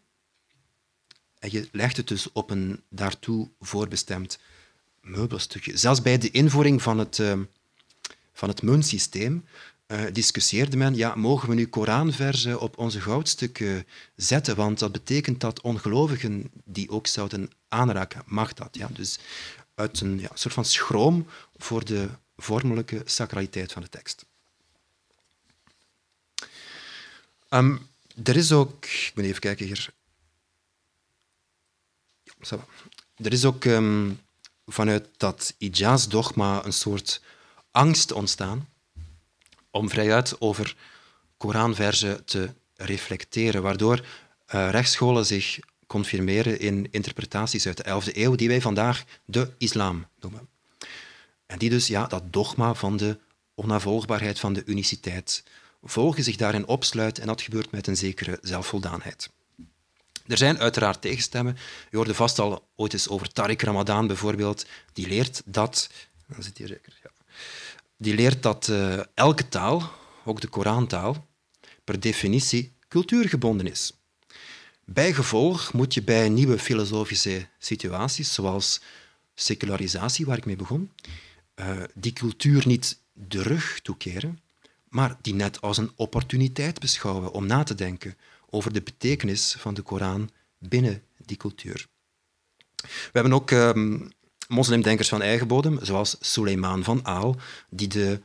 En je legt het dus op een daartoe voorbestemd meubelstukje. Zelfs bij de invoering van het, uh, van het muntsysteem uh, discussieerde men, ja, mogen we nu Koranversen op onze goudstukken zetten, want dat betekent dat ongelovigen die ook zouden aanraken, mag dat. Ja? Dus uit een ja, soort van schroom voor de vormelijke sacraliteit van de tekst. Um, er is ook, ik moet even kijken hier. er is ook ehm, vanuit dat Ijaz-dogma een soort angst ontstaan om vrijuit over Koranversen te reflecteren, waardoor uh, rechtsscholen zich confirmeren in interpretaties uit de 11e eeuw, die wij vandaag de islam noemen. En die dus ja, dat dogma van de onnavolgbaarheid van de uniciteit volgen, zich daarin opsluit en dat gebeurt met een zekere zelfvoldaanheid. Er zijn uiteraard tegenstemmen. Je hoorde vast al ooit eens over Tariq Ramadan bijvoorbeeld. Die leert dat... Dan zit hier zeker, ja. Die leert dat uh, elke taal, ook de Korantaal, per definitie cultuurgebonden is. Bijgevolg moet je bij nieuwe filosofische situaties, zoals secularisatie, waar ik mee begon, uh, die cultuur niet de rug toekeren, maar die net als een opportuniteit beschouwen om na te denken over de betekenis van de Koran binnen die cultuur. We hebben ook um, moslimdenkers van eigen bodem, zoals Suleiman van Aal, die de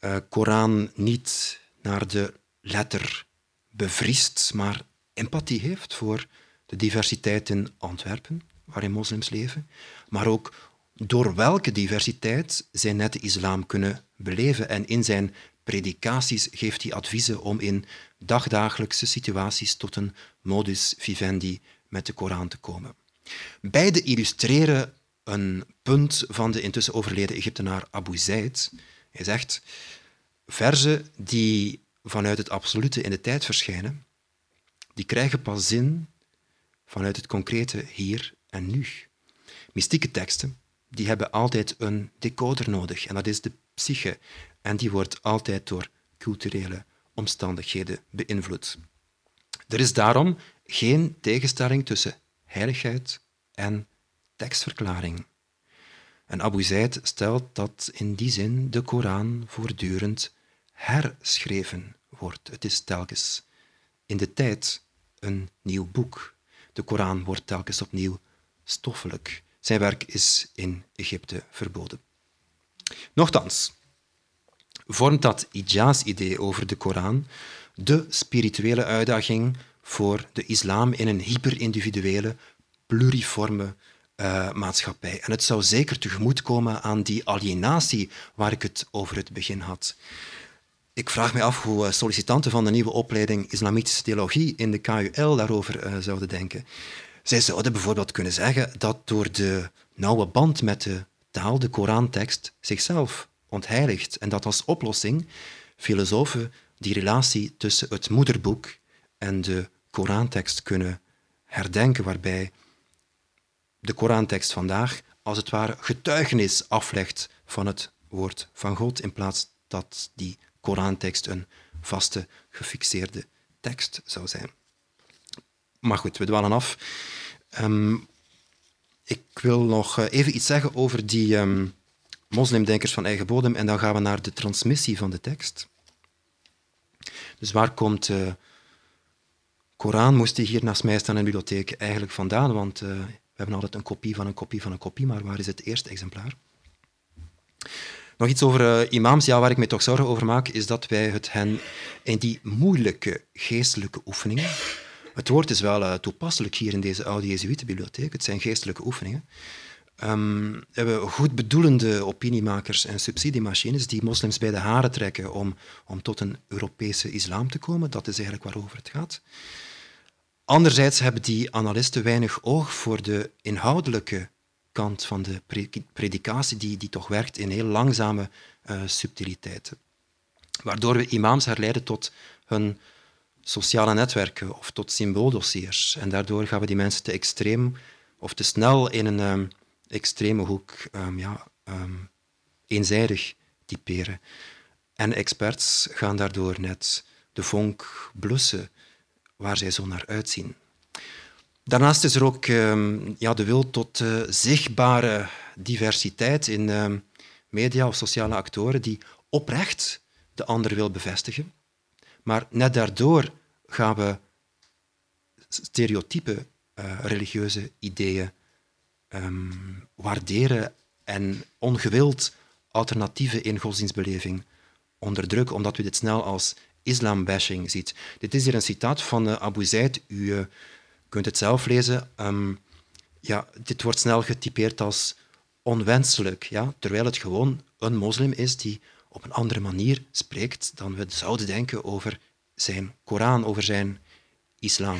uh, Koran niet naar de letter bevriest, maar empathie heeft voor de diversiteit in Antwerpen, waarin moslims leven, maar ook door welke diversiteit zij net de islam kunnen beleven. En in zijn predikaties geeft hij adviezen om in dagdagelijkse situaties tot een modus vivendi met de Koran te komen. Beide illustreren een punt van de intussen overleden Egyptenaar Abu Zaid. Hij zegt, verzen die vanuit het absolute in de tijd verschijnen, die krijgen pas zin vanuit het concrete hier en nu. Mystieke teksten die hebben altijd een decoder nodig en dat is de psyche. En die wordt altijd door culturele omstandigheden beïnvloed. Er is daarom geen tegenstelling tussen heiligheid en tekstverklaring. En Abu Zaid stelt dat in die zin de Koran voortdurend herschreven wordt. Het is telkens in de tijd een nieuw boek. De Koran wordt telkens opnieuw stoffelijk. Zijn werk is in Egypte verboden. Nochtans, vormt dat Ijaz-idee over de Koran de spirituele uitdaging voor de islam in een hyperindividuele, pluriforme uh, maatschappij. En het zou zeker tegemoetkomen aan die alienatie waar ik het over het begin had. Ik vraag me af hoe eh, sollicitanten van de nieuwe opleiding Islamitische Theologie in de KUL daarover uh, zouden denken. Zij zouden bijvoorbeeld kunnen zeggen dat door de nauwe band met de taal, de Korantekst, zichzelf ontheiligt en dat als oplossing filosofen die relatie tussen het moederboek en de Korantekst kunnen herdenken, waarbij de Korantekst vandaag als het ware getuigenis aflegt van het woord van God, in plaats dat die Korantekst een vaste, gefixeerde tekst zou zijn. Maar goed, we dwalen af. Ehm, ik wil nog eh, even iets zeggen over die um, moslimdenkers van eigen bodem en dan gaan we naar de transmissie van de tekst. Dus waar komt de uh, Koran, moest die hier naast mij staan in de bibliotheek, eigenlijk vandaan? Want uh, we hebben altijd een kopie van een kopie van een kopie, maar waar is het eerste exemplaar? Nog iets over uh, imams, ja, waar ik me toch zorgen over maak, is dat wij het hen in die moeilijke geestelijke oefeningen, het woord is wel toepasselijk hier in deze oude Jezuïetenbibliotheek. Het zijn geestelijke oefeningen. Um, hebben goed bedoelende opiniemakers en subsidiemachines die moslims bij de haren trekken om, om tot een Europese islam te komen. Dat is eigenlijk waarover het gaat. Anderzijds hebben die analisten weinig oog voor de inhoudelijke kant van de predikatie, die, die toch werkt in heel langzame uh, subtiliteiten. Waardoor we imams herleiden tot hun sociale netwerken of tot symbooldossiers. En daardoor gaan we die mensen te extreem of te snel in een um, extreme hoek um, ja, um, eenzijdig typeren. En experts gaan daardoor net de vonk blussen waar zij zo naar uitzien. Daarnaast is er ook ja, de wil tot uh, zichtbare diversiteit in media of sociale actoren die oprecht de ander wil bevestigen. Maar net daardoor gaan we stereotype uh, religieuze ideeën um, waarderen en ongewild alternatieven in godsdienstbeleving onderdrukken, omdat u dit snel als islambashing ziet. Dit is hier een citaat van uh, Abu Zaid. U uh, kunt het zelf lezen. Um, ja, dit wordt snel getypeerd als onwenselijk, ja, terwijl het gewoon een moslim is die op een andere manier spreekt dan we zouden denken over zijn Koran, over zijn islam.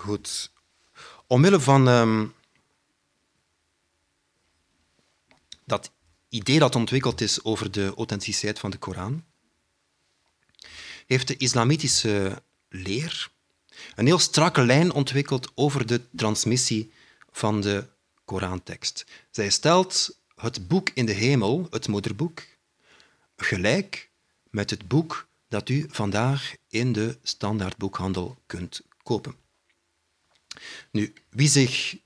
Goed. Omwille van ehm, dat idee dat ontwikkeld is over de authenticiteit van de Koran, heeft de islamitische leer een heel strakke lijn ontwikkeld over de transmissie van de Korantekst. Zij stelt het boek in de hemel, het moederboek, gelijk met het boek dat u vandaag in de standaardboekhandel kunt kopen. Nu, wie zich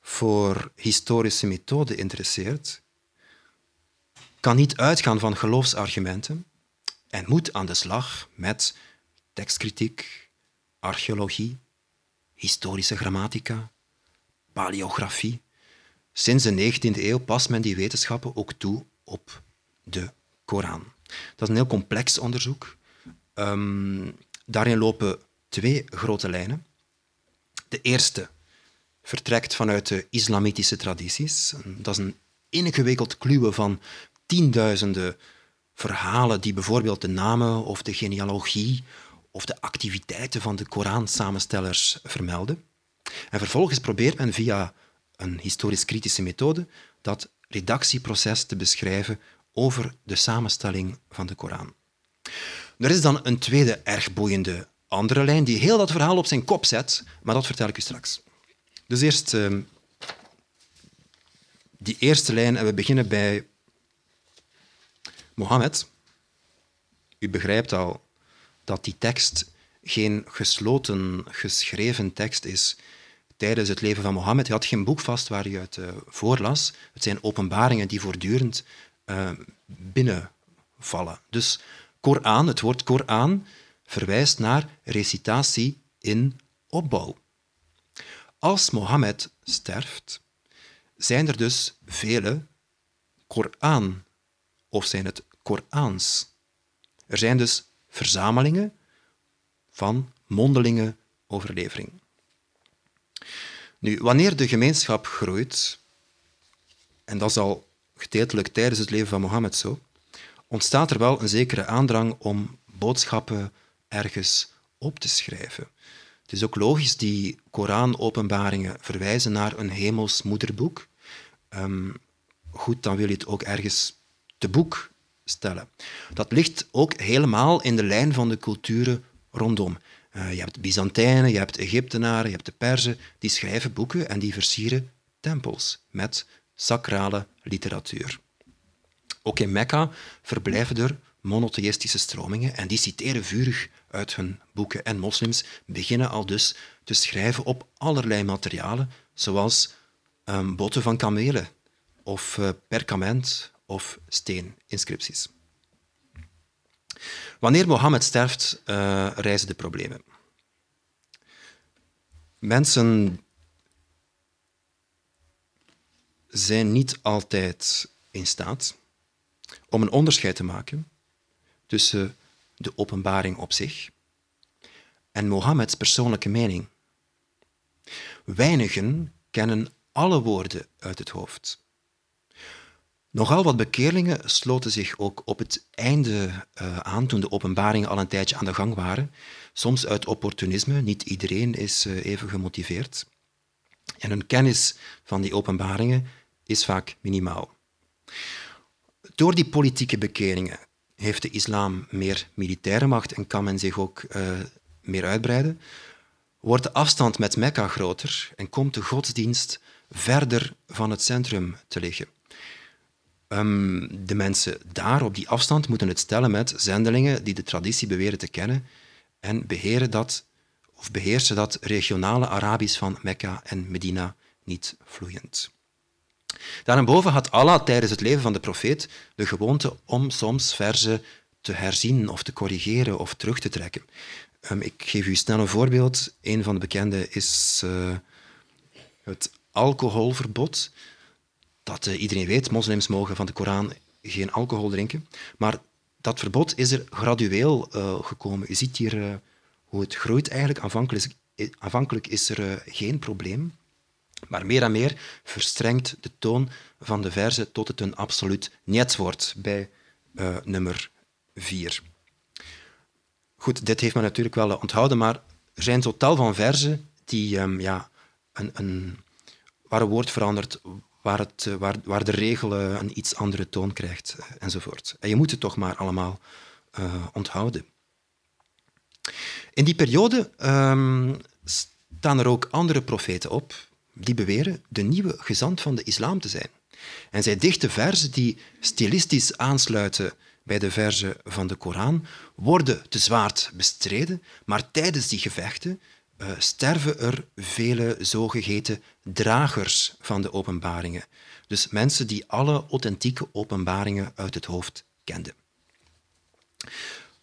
voor historische methode interesseert, kan niet uitgaan van geloofsargumenten en moet aan de slag met tekstkritiek, archeologie, historische grammatica, paleografie. Sinds de 19e eeuw past men die wetenschappen ook toe op de Koran. Dat is een heel complex onderzoek. Um, daarin lopen twee grote lijnen. De eerste vertrekt vanuit de islamitische tradities. Dat is een ingewikkeld kluwen van tienduizenden verhalen die bijvoorbeeld de namen of de genealogie of de activiteiten van de Koran-samenstellers vermelden. En vervolgens probeert men via een historisch-kritische methode dat redactieproces te beschrijven over de samenstelling van de Koran. Er is dan een tweede erg boeiende andere lijn die heel dat verhaal op zijn kop zet, maar dat vertel ik u straks. Dus eerst uh, die eerste lijn en we beginnen bij Mohammed. U begrijpt al dat die tekst geen gesloten, geschreven tekst is tijdens het leven van Mohammed. Hij had geen boek vast waar hij uit uh, voorlas. Het zijn openbaringen die voortdurend uh, binnenvallen. Dus Koran, het woord Koran, verwijst naar recitatie in opbouw. Als Mohammed sterft, zijn er dus vele Koran, of zijn het Korans. Er zijn dus verzamelingen van mondelinge overlevering. Nu, wanneer de gemeenschap groeit, en dat is al gedeeltelijk tijdens het leven van Mohammed zo, ontstaat er wel een zekere aandrang om boodschappen ergens op te schrijven. Het is ook logisch, die Koran-openbaringen verwijzen naar een hemels moederboek. Um, goed, dan wil je het ook ergens te boek stellen. Dat ligt ook helemaal in de lijn van de culturen rondom. Uh, je hebt Byzantijnen, je hebt Egyptenaren, je hebt de Perzen, die schrijven boeken en die versieren tempels met sacrale literatuur. Ook in Mekka verblijven er monotheïstische stromingen en die citeren vurig uit hun boeken. En moslims beginnen al dus te schrijven op allerlei materialen, zoals um, botten van kamelen of uh, perkament of steeninscripties. Wanneer Mohammed sterft, uh, reizen de problemen. Mensen zijn niet altijd in staat om een onderscheid te maken tussen de openbaring op zich en Mohammeds persoonlijke mening. Weinigen kennen alle woorden uit het hoofd. Nogal wat bekeerlingen sloten zich ook op het einde uh, aan, toen de openbaringen al een tijdje aan de gang waren. Soms uit opportunisme, niet iedereen is uh, even gemotiveerd. En hun kennis van die openbaringen is vaak minimaal. Door die politieke bekeringen heeft de islam meer militaire macht en kan men zich ook uh, meer uitbreiden. Wordt de afstand met Mekka groter en komt de godsdienst verder van het centrum te liggen. Um, de mensen daar op die afstand moeten het stellen met zendelingen die de traditie beweren te kennen en beheren dat, of beheersen dat regionale Arabisch van Mekka en Medina niet vloeiend. Daarboven had Allah tijdens het leven van de profeet de gewoonte om soms verzen te herzien of te corrigeren of terug te trekken. Um, ik geef u snel een voorbeeld. Een van de bekende is uh, het alcoholverbod dat uh, iedereen weet, moslims mogen van de Koran geen alcohol drinken. Maar dat verbod is er gradueel uh, gekomen. U ziet hier hoe het groeit eigenlijk. Aanvankelijk, aanvankelijk is er geen probleem. Maar meer en meer verstrengt de toon van de verse tot het een absoluut niet wordt bij uh, nummer 4. Goed, dit heeft men natuurlijk wel onthouden, maar er zijn totaal van verzen die, um, ja, een, een, waar een woord verandert, waar, het, waar, waar de regel een iets andere toon krijgt, enzovoort. En je moet het toch maar allemaal onthouden. In die periode um, staan er ook andere profeten op die beweren de nieuwe gezant van de islam te zijn. En zij dichten verzen die stilistisch aansluiten bij de verzen van de Koran, worden te zwaard bestreden, maar tijdens die gevechten uh, sterven er vele zogeheten dragers van de openbaringen. Dus mensen die alle authentieke openbaringen uit het hoofd kenden.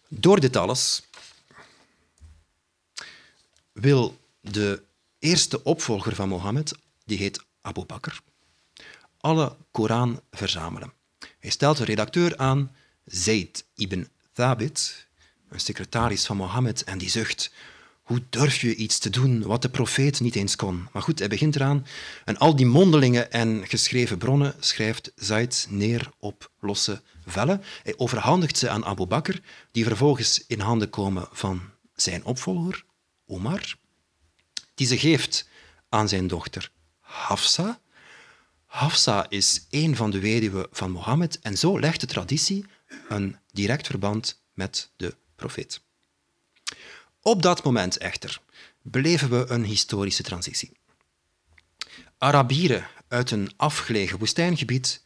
Door dit alles wil de eerste opvolger van Mohammed, die heet Abu Bakr, alle Koran verzamelen. Hij stelt een redacteur aan, Zayd ibn Thabit, een secretaris van Mohammed, en die zucht hoe durf je iets te doen wat de profeet niet eens kon? Maar goed, hij begint eraan. En al die mondelingen en geschreven bronnen schrijft Zaid neer op losse vellen. Hij overhandigt ze aan Abu Bakr, die vervolgens in handen komen van zijn opvolger, Omar, die ze geeft aan zijn dochter Hafsa. Hafsa is een van de weduwen van Mohammed en zo legt de traditie een direct verband met de profeet. Op dat moment echter beleven we een historische transitie. Arabieren uit een afgelegen woestijngebied,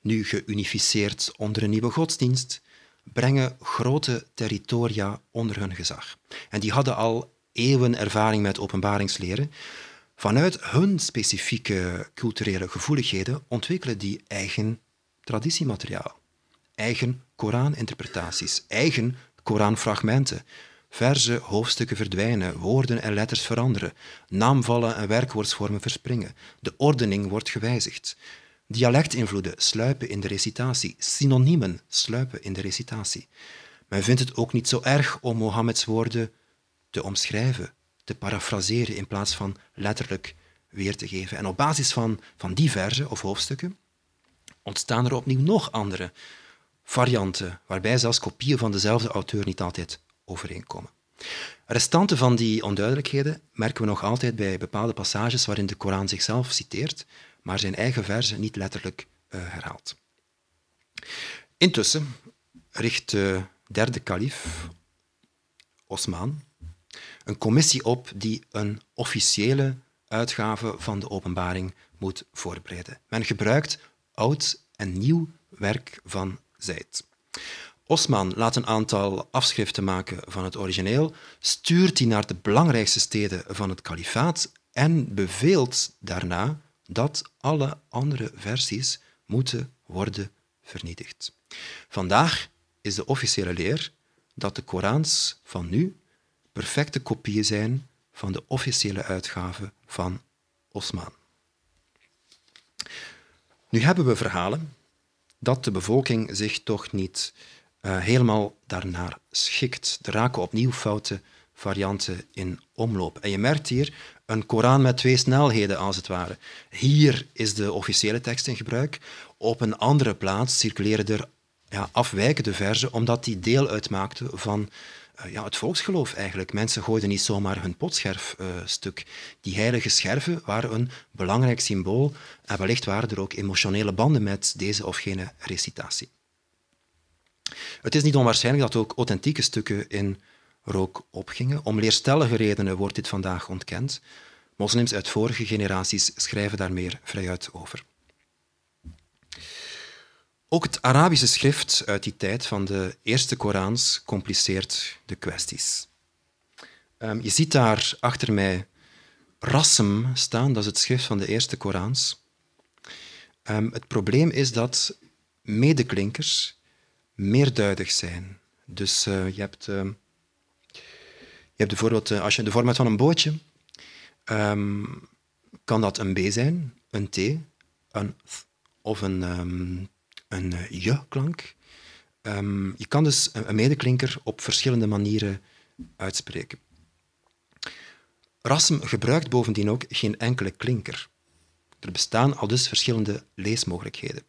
nu geunificeerd onder een nieuwe godsdienst, brengen grote territoria onder hun gezag. En die hadden al eeuwen ervaring met openbaringsleren. Vanuit hun specifieke culturele gevoeligheden ontwikkelen die eigen traditiemateriaal, eigen Koraninterpretaties, eigen Koranfragmenten, Verse hoofdstukken verdwijnen, woorden en letters veranderen, naamvallen en werkwoordsvormen verspringen, de ordening wordt gewijzigd. Dialectinvloeden sluipen in de recitatie, synoniemen sluipen in de recitatie. Men vindt het ook niet zo erg om Mohammeds woorden te omschrijven, te parafraseren in plaats van letterlijk weer te geven. En op basis van, van die verzen of hoofdstukken ontstaan er opnieuw nog andere varianten, waarbij zelfs kopieën van dezelfde auteur niet altijd overeenkomen. Restanten van die onduidelijkheden merken we nog altijd bij bepaalde passages waarin de Koran zichzelf citeert, maar zijn eigen verzen niet letterlijk uh, herhaalt. Intussen richt de derde kalif, Osman, een commissie op die een officiële uitgave van de openbaring moet voorbereiden. Men gebruikt oud en nieuw werk van Zaid. Osman laat een aantal afschriften maken van het origineel, stuurt die naar de belangrijkste steden van het kalifaat en beveelt daarna dat alle andere versies moeten worden vernietigd. Vandaag is de officiële leer dat de Korans van nu perfecte kopieën zijn van de officiële uitgave van Osman. Nu hebben we verhalen dat de bevolking zich toch niet uh, helemaal daarnaar schikt. Er raken opnieuw foute varianten in omloop. En je merkt hier een Koran met twee snelheden, als het ware. Hier is de officiële tekst in gebruik. Op een andere plaats circuleren er ja, afwijkende verzen, omdat die deel uitmaakten van ja, het volksgeloof eigenlijk. Mensen gooiden niet zomaar hun potscherfstuk. Uh, die heilige scherven waren een belangrijk symbool en wellicht waren er ook emotionele banden met deze of gene recitatie. Het is niet onwaarschijnlijk dat ook authentieke stukken in rook opgingen. Om leerstellige redenen wordt dit vandaag ontkend. Moslims uit vorige generaties schrijven daar meer vrijuit over. Ook het Arabische schrift uit die tijd van de eerste Korans compliceert de kwesties. Um, je ziet daar achter mij Rassem staan, dat is het schrift van de eerste Korans. Um, het probleem is dat medeklinkers meerduidig zijn. Dus uh, je hebt, uh, je hebt bijvoorbeeld, uh, als je de vorm hebt van een bootje, kan dat een B zijn, een T, een of een, um, een je-klank. Um, je kan dus een medeklinker op verschillende manieren uitspreken. Rasm gebruikt bovendien ook geen enkele klinker. Er bestaan al dus verschillende leesmogelijkheden.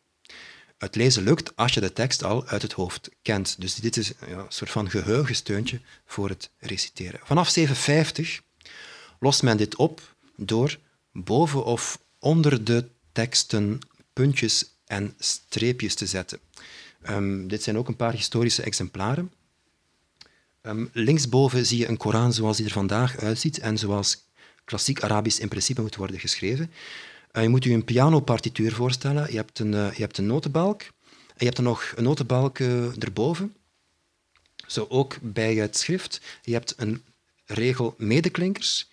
Het lezen lukt als je de tekst al uit het hoofd kent. Dus dit is ja, een soort van geheugensteuntje voor het reciteren. Vanaf 750 lost men dit op door boven of onder de teksten puntjes en streepjes te zetten. Um, dit zijn ook een paar historische exemplaren. Um, linksboven zie je een Koran zoals die er vandaag uitziet en zoals klassiek Arabisch in principe moet worden geschreven. Uh, je moet je een pianopartituur voorstellen. Je hebt een, uh, je hebt een notenbalk en je hebt er nog een notenbalk uh, erboven. Zo ook bij het schrift. Je hebt een regel medeklinkers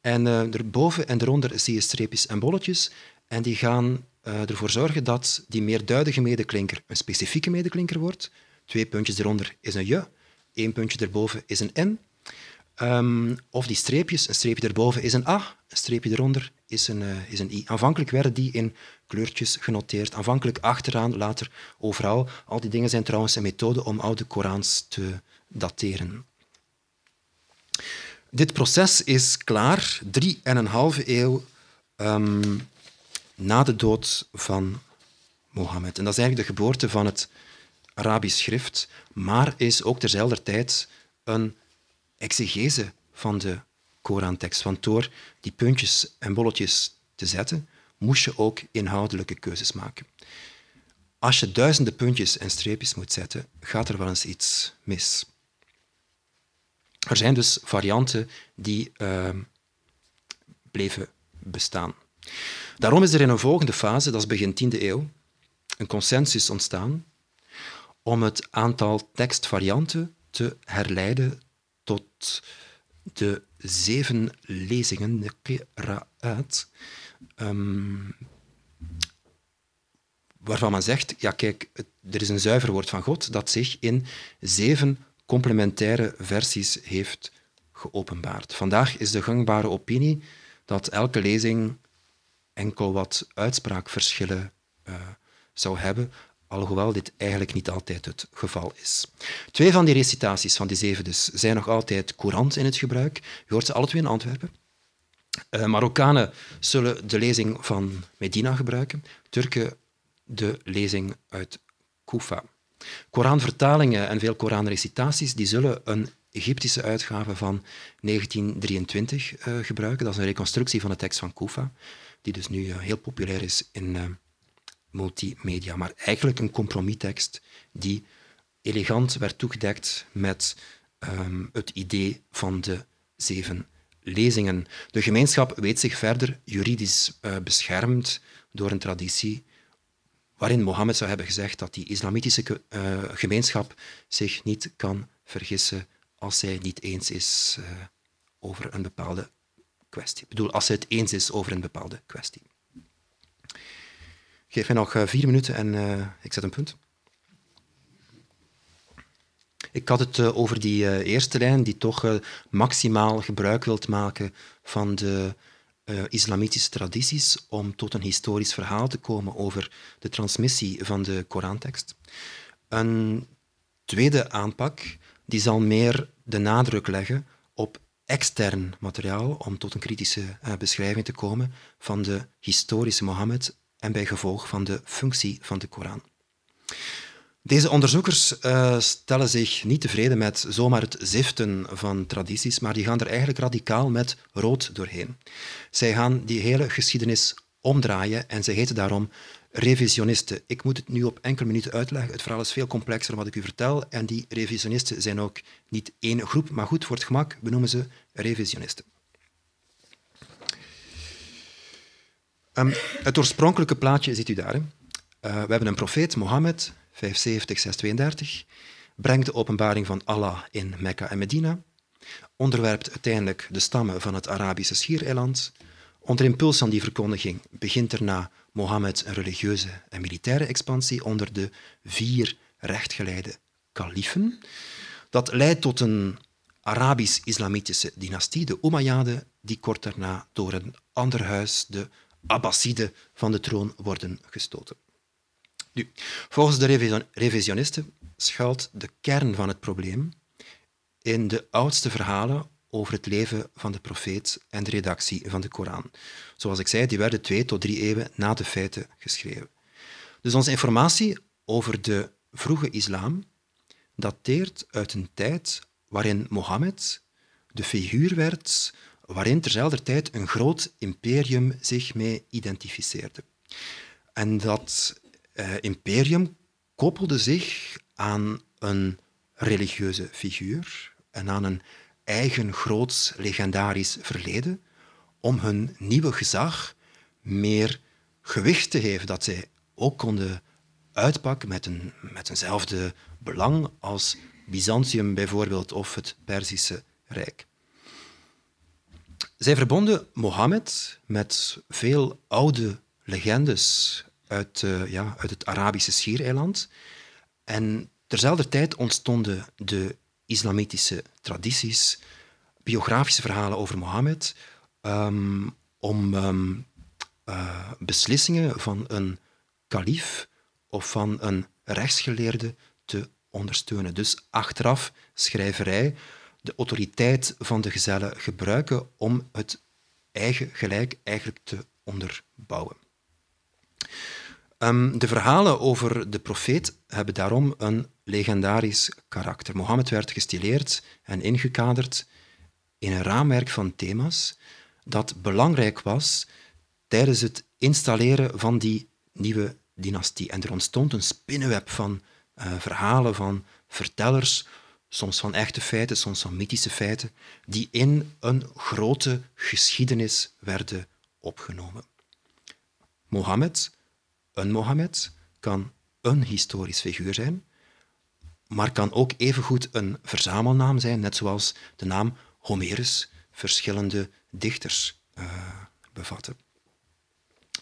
en erboven en eronder zie je streepjes en bolletjes en die gaan ervoor zorgen dat die meerduidige medeklinker een specifieke medeklinker wordt. Twee puntjes eronder is een je, één puntje erboven is een n. Um, of die streepjes, een streepje erboven is een A, een streepje eronder is een, uh, is een I. Aanvankelijk werden die in kleurtjes genoteerd. Aanvankelijk achteraan, later overal. Al die dingen zijn trouwens een methode om oude Korans te dateren. Dit proces is klaar drie en een halve eeuw um, na de dood van Mohammed. En dat is eigenlijk de geboorte van het Arabisch schrift, maar is ook terzelfde tijd een exegese van de Korantekst. Want door die puntjes en bolletjes te zetten, moest je ook inhoudelijke keuzes maken. Als je duizenden puntjes en streepjes moet zetten, gaat er wel eens iets mis. Er zijn dus varianten die uh, bleven bestaan. Daarom is er in een volgende fase, dat is begin 10e eeuw, een consensus ontstaan om het aantal tekstvarianten te herleiden tot de zeven lezingen, de qira'at, um, waarvan men zegt, ja kijk, er is een zuiver woord van God dat zich in zeven complementaire versies heeft geopenbaard. Vandaag is de gangbare opinie dat elke lezing enkel wat uitspraakverschillen uh, zou hebben, alhoewel dit eigenlijk niet altijd het geval is. Twee van die recitaties van die zeven dus zijn nog altijd courant in het gebruik. Je hoort ze alle twee in Antwerpen. Uh, Marokkanen zullen de lezing van Medina gebruiken, Turken de lezing uit Kufa. Koranvertalingen en veel Koranrecitaties die zullen een Egyptische uitgave van 1923 uh, eh, gebruiken. Dat is een reconstructie van de tekst van Kufa, die dus nu uh, heel populair is in, uh, multimedia, maar eigenlijk een compromistekst die elegant werd toegedekt met um, het idee van de zeven lezingen. De gemeenschap weet zich verder juridisch uh, beschermd door een traditie waarin Mohammed zou hebben gezegd dat die islamitische gemeenschap zich niet kan vergissen als zij niet eens is over een bepaalde kwestie. Ik bedoel, als zij het eens is over een bepaalde kwestie. Geef mij nog eh, vier minuten en uh, ik zet een punt. Ik had het uh, over die eerste lijn die toch maximaal gebruik wilt maken van de islamitische tradities om tot een historisch verhaal te komen over de transmissie van de Korantekst. Een tweede aanpak die zal meer de nadruk leggen op extern materiaal om tot een kritische beschrijving te komen van de historische Mohammed en bij gevolg van de functie van de Koran. Deze onderzoekers uh, stellen zich niet tevreden met zomaar het ziften van tradities, maar die gaan er eigenlijk radicaal met rood doorheen. Zij gaan die hele geschiedenis omdraaien en ze heten daarom revisionisten. Ik moet het nu op enkele minuten uitleggen. Het verhaal is veel complexer dan wat ik u vertel en die revisionisten zijn ook niet één groep, maar goed, voor het gemak benoemen ze revisionisten. Um, het oorspronkelijke plaatje ziet u daar. Uh, we hebben een profeet, Mohammed, 570, 632, brengt de openbaring van Allah in Mekka en Medina, onderwerpt uiteindelijk de stammen van het Arabische schiereiland. Onder impuls van die verkondiging begint erna Mohammed een religieuze en militaire expansie onder de vier rechtgeleide kalifen. Dat leidt tot een Arabisch-islamitische dynastie, de Umayyaden, die kort daarna door een ander huis, de Abbasiden van de troon worden gestoten. Nu, volgens de revisionisten schuilt de kern van het probleem in de oudste verhalen over het leven van de profeet en de redactie van de Koran. Zoals ik zei, die werden twee tot drie eeuwen na de feiten geschreven. Dus onze informatie over de vroege islam dateert uit een tijd waarin Mohammed de figuur werd waarin terzelfde tijd een groot imperium zich mee identificeerde. En dat uh, imperium koppelde zich aan een religieuze figuur en aan een eigen groots legendarisch verleden om hun nieuwe gezag meer gewicht te geven, dat zij ook konden uitpakken met, een, met eenzelfde belang als Byzantium bijvoorbeeld of het Perzische Rijk. Zij verbonden Mohammed met veel oude legendes uit, uh, ja, uit het Arabische Schiereiland. En terzelfde tijd ontstonden de islamitische tradities, biografische verhalen over Mohammed, um, om um, uh, beslissingen van een kalif of van een rechtsgeleerde te ondersteunen. Dus achteraf schrijverij, de autoriteit van de gezellen gebruiken om het eigen gelijk eigenlijk te onderbouwen. Um, de verhalen over de profeet hebben daarom een legendarisch karakter. Mohammed werd gestileerd en ingekaderd in een raamwerk van thema's dat belangrijk was tijdens het installeren van die nieuwe dynastie. En er ontstond een spinnenweb van uh, verhalen van vertellers, soms van echte feiten, soms van mythische feiten, die in een grote geschiedenis werden opgenomen. Mohammed, een Mohammed, kan een historisch figuur zijn, maar kan ook evengoed een verzamelnaam zijn, net zoals de naam Homerus verschillende dichters uh, bevatten.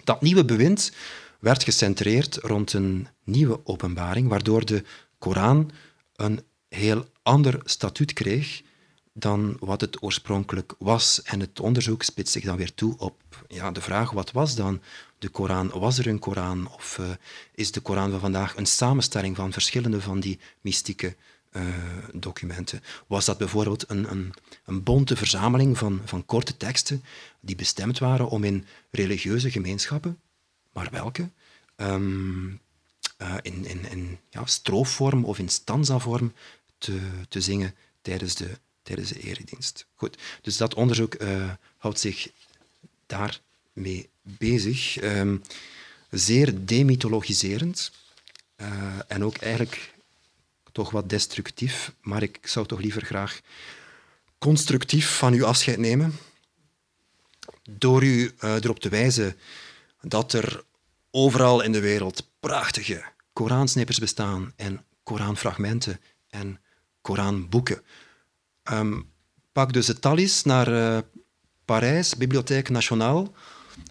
Dat nieuwe bewind werd gecentreerd rond een nieuwe openbaring, waardoor de Koran een heel ander statuut kreeg dan wat het oorspronkelijk was. En het onderzoek spitst zich dan weer toe op ja, de vraag, wat was dan de Koran? Was er een Koran? Of uh, is de Koran van vandaag een samenstelling van verschillende van die mystieke uh, documenten? Was dat bijvoorbeeld een, een, een bonte verzameling van, van korte teksten die bestemd waren om in religieuze gemeenschappen, maar welke, um, uh, in, in, in ja, stroofvorm of in stanzavorm te, te zingen tijdens de, tijdens de eredienst. Goed, dus dat onderzoek uh, houdt zich daarmee bezig. Um, zeer demythologiserend uh, en ook eigenlijk toch wat destructief, maar ik zou toch liever graag constructief van u afscheid nemen door u uh, erop te wijzen dat er overal in de wereld prachtige Koransnippers bestaan en Koranfragmenten en Koranboeken. Um, pak dus het Thalys naar uh, Parijs, Bibliotheek Nationale.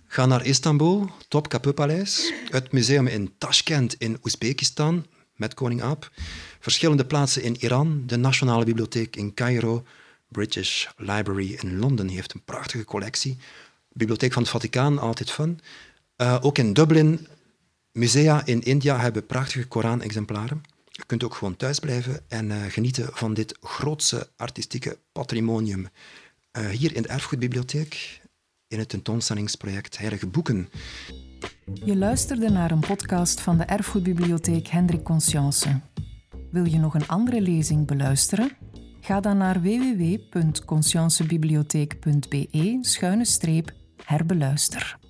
Ga naar Istanbul, Topkapı-paleis. Het museum in Tashkent in Oezbekistan, met koning Aap. Verschillende plaatsen in Iran, de Nationale Bibliotheek in Cairo. British Library in Londen heeft een prachtige collectie. Bibliotheek van het Vaticaan, altijd fun. Uh, ook in Dublin, musea in India hebben prachtige Koran-exemplaren. Kunt ook gewoon thuis blijven en uh, genieten van dit grootse artistieke patrimonium. Uh, hier in de Erfgoedbibliotheek, in het tentoonstellingsproject Heilige Boeken. Je luisterde naar een podcast van de Erfgoedbibliotheek Hendrik Conscience. Wil je nog een andere lezing beluisteren? Ga dan naar www.consciencebibliotheek.be-herbeluister.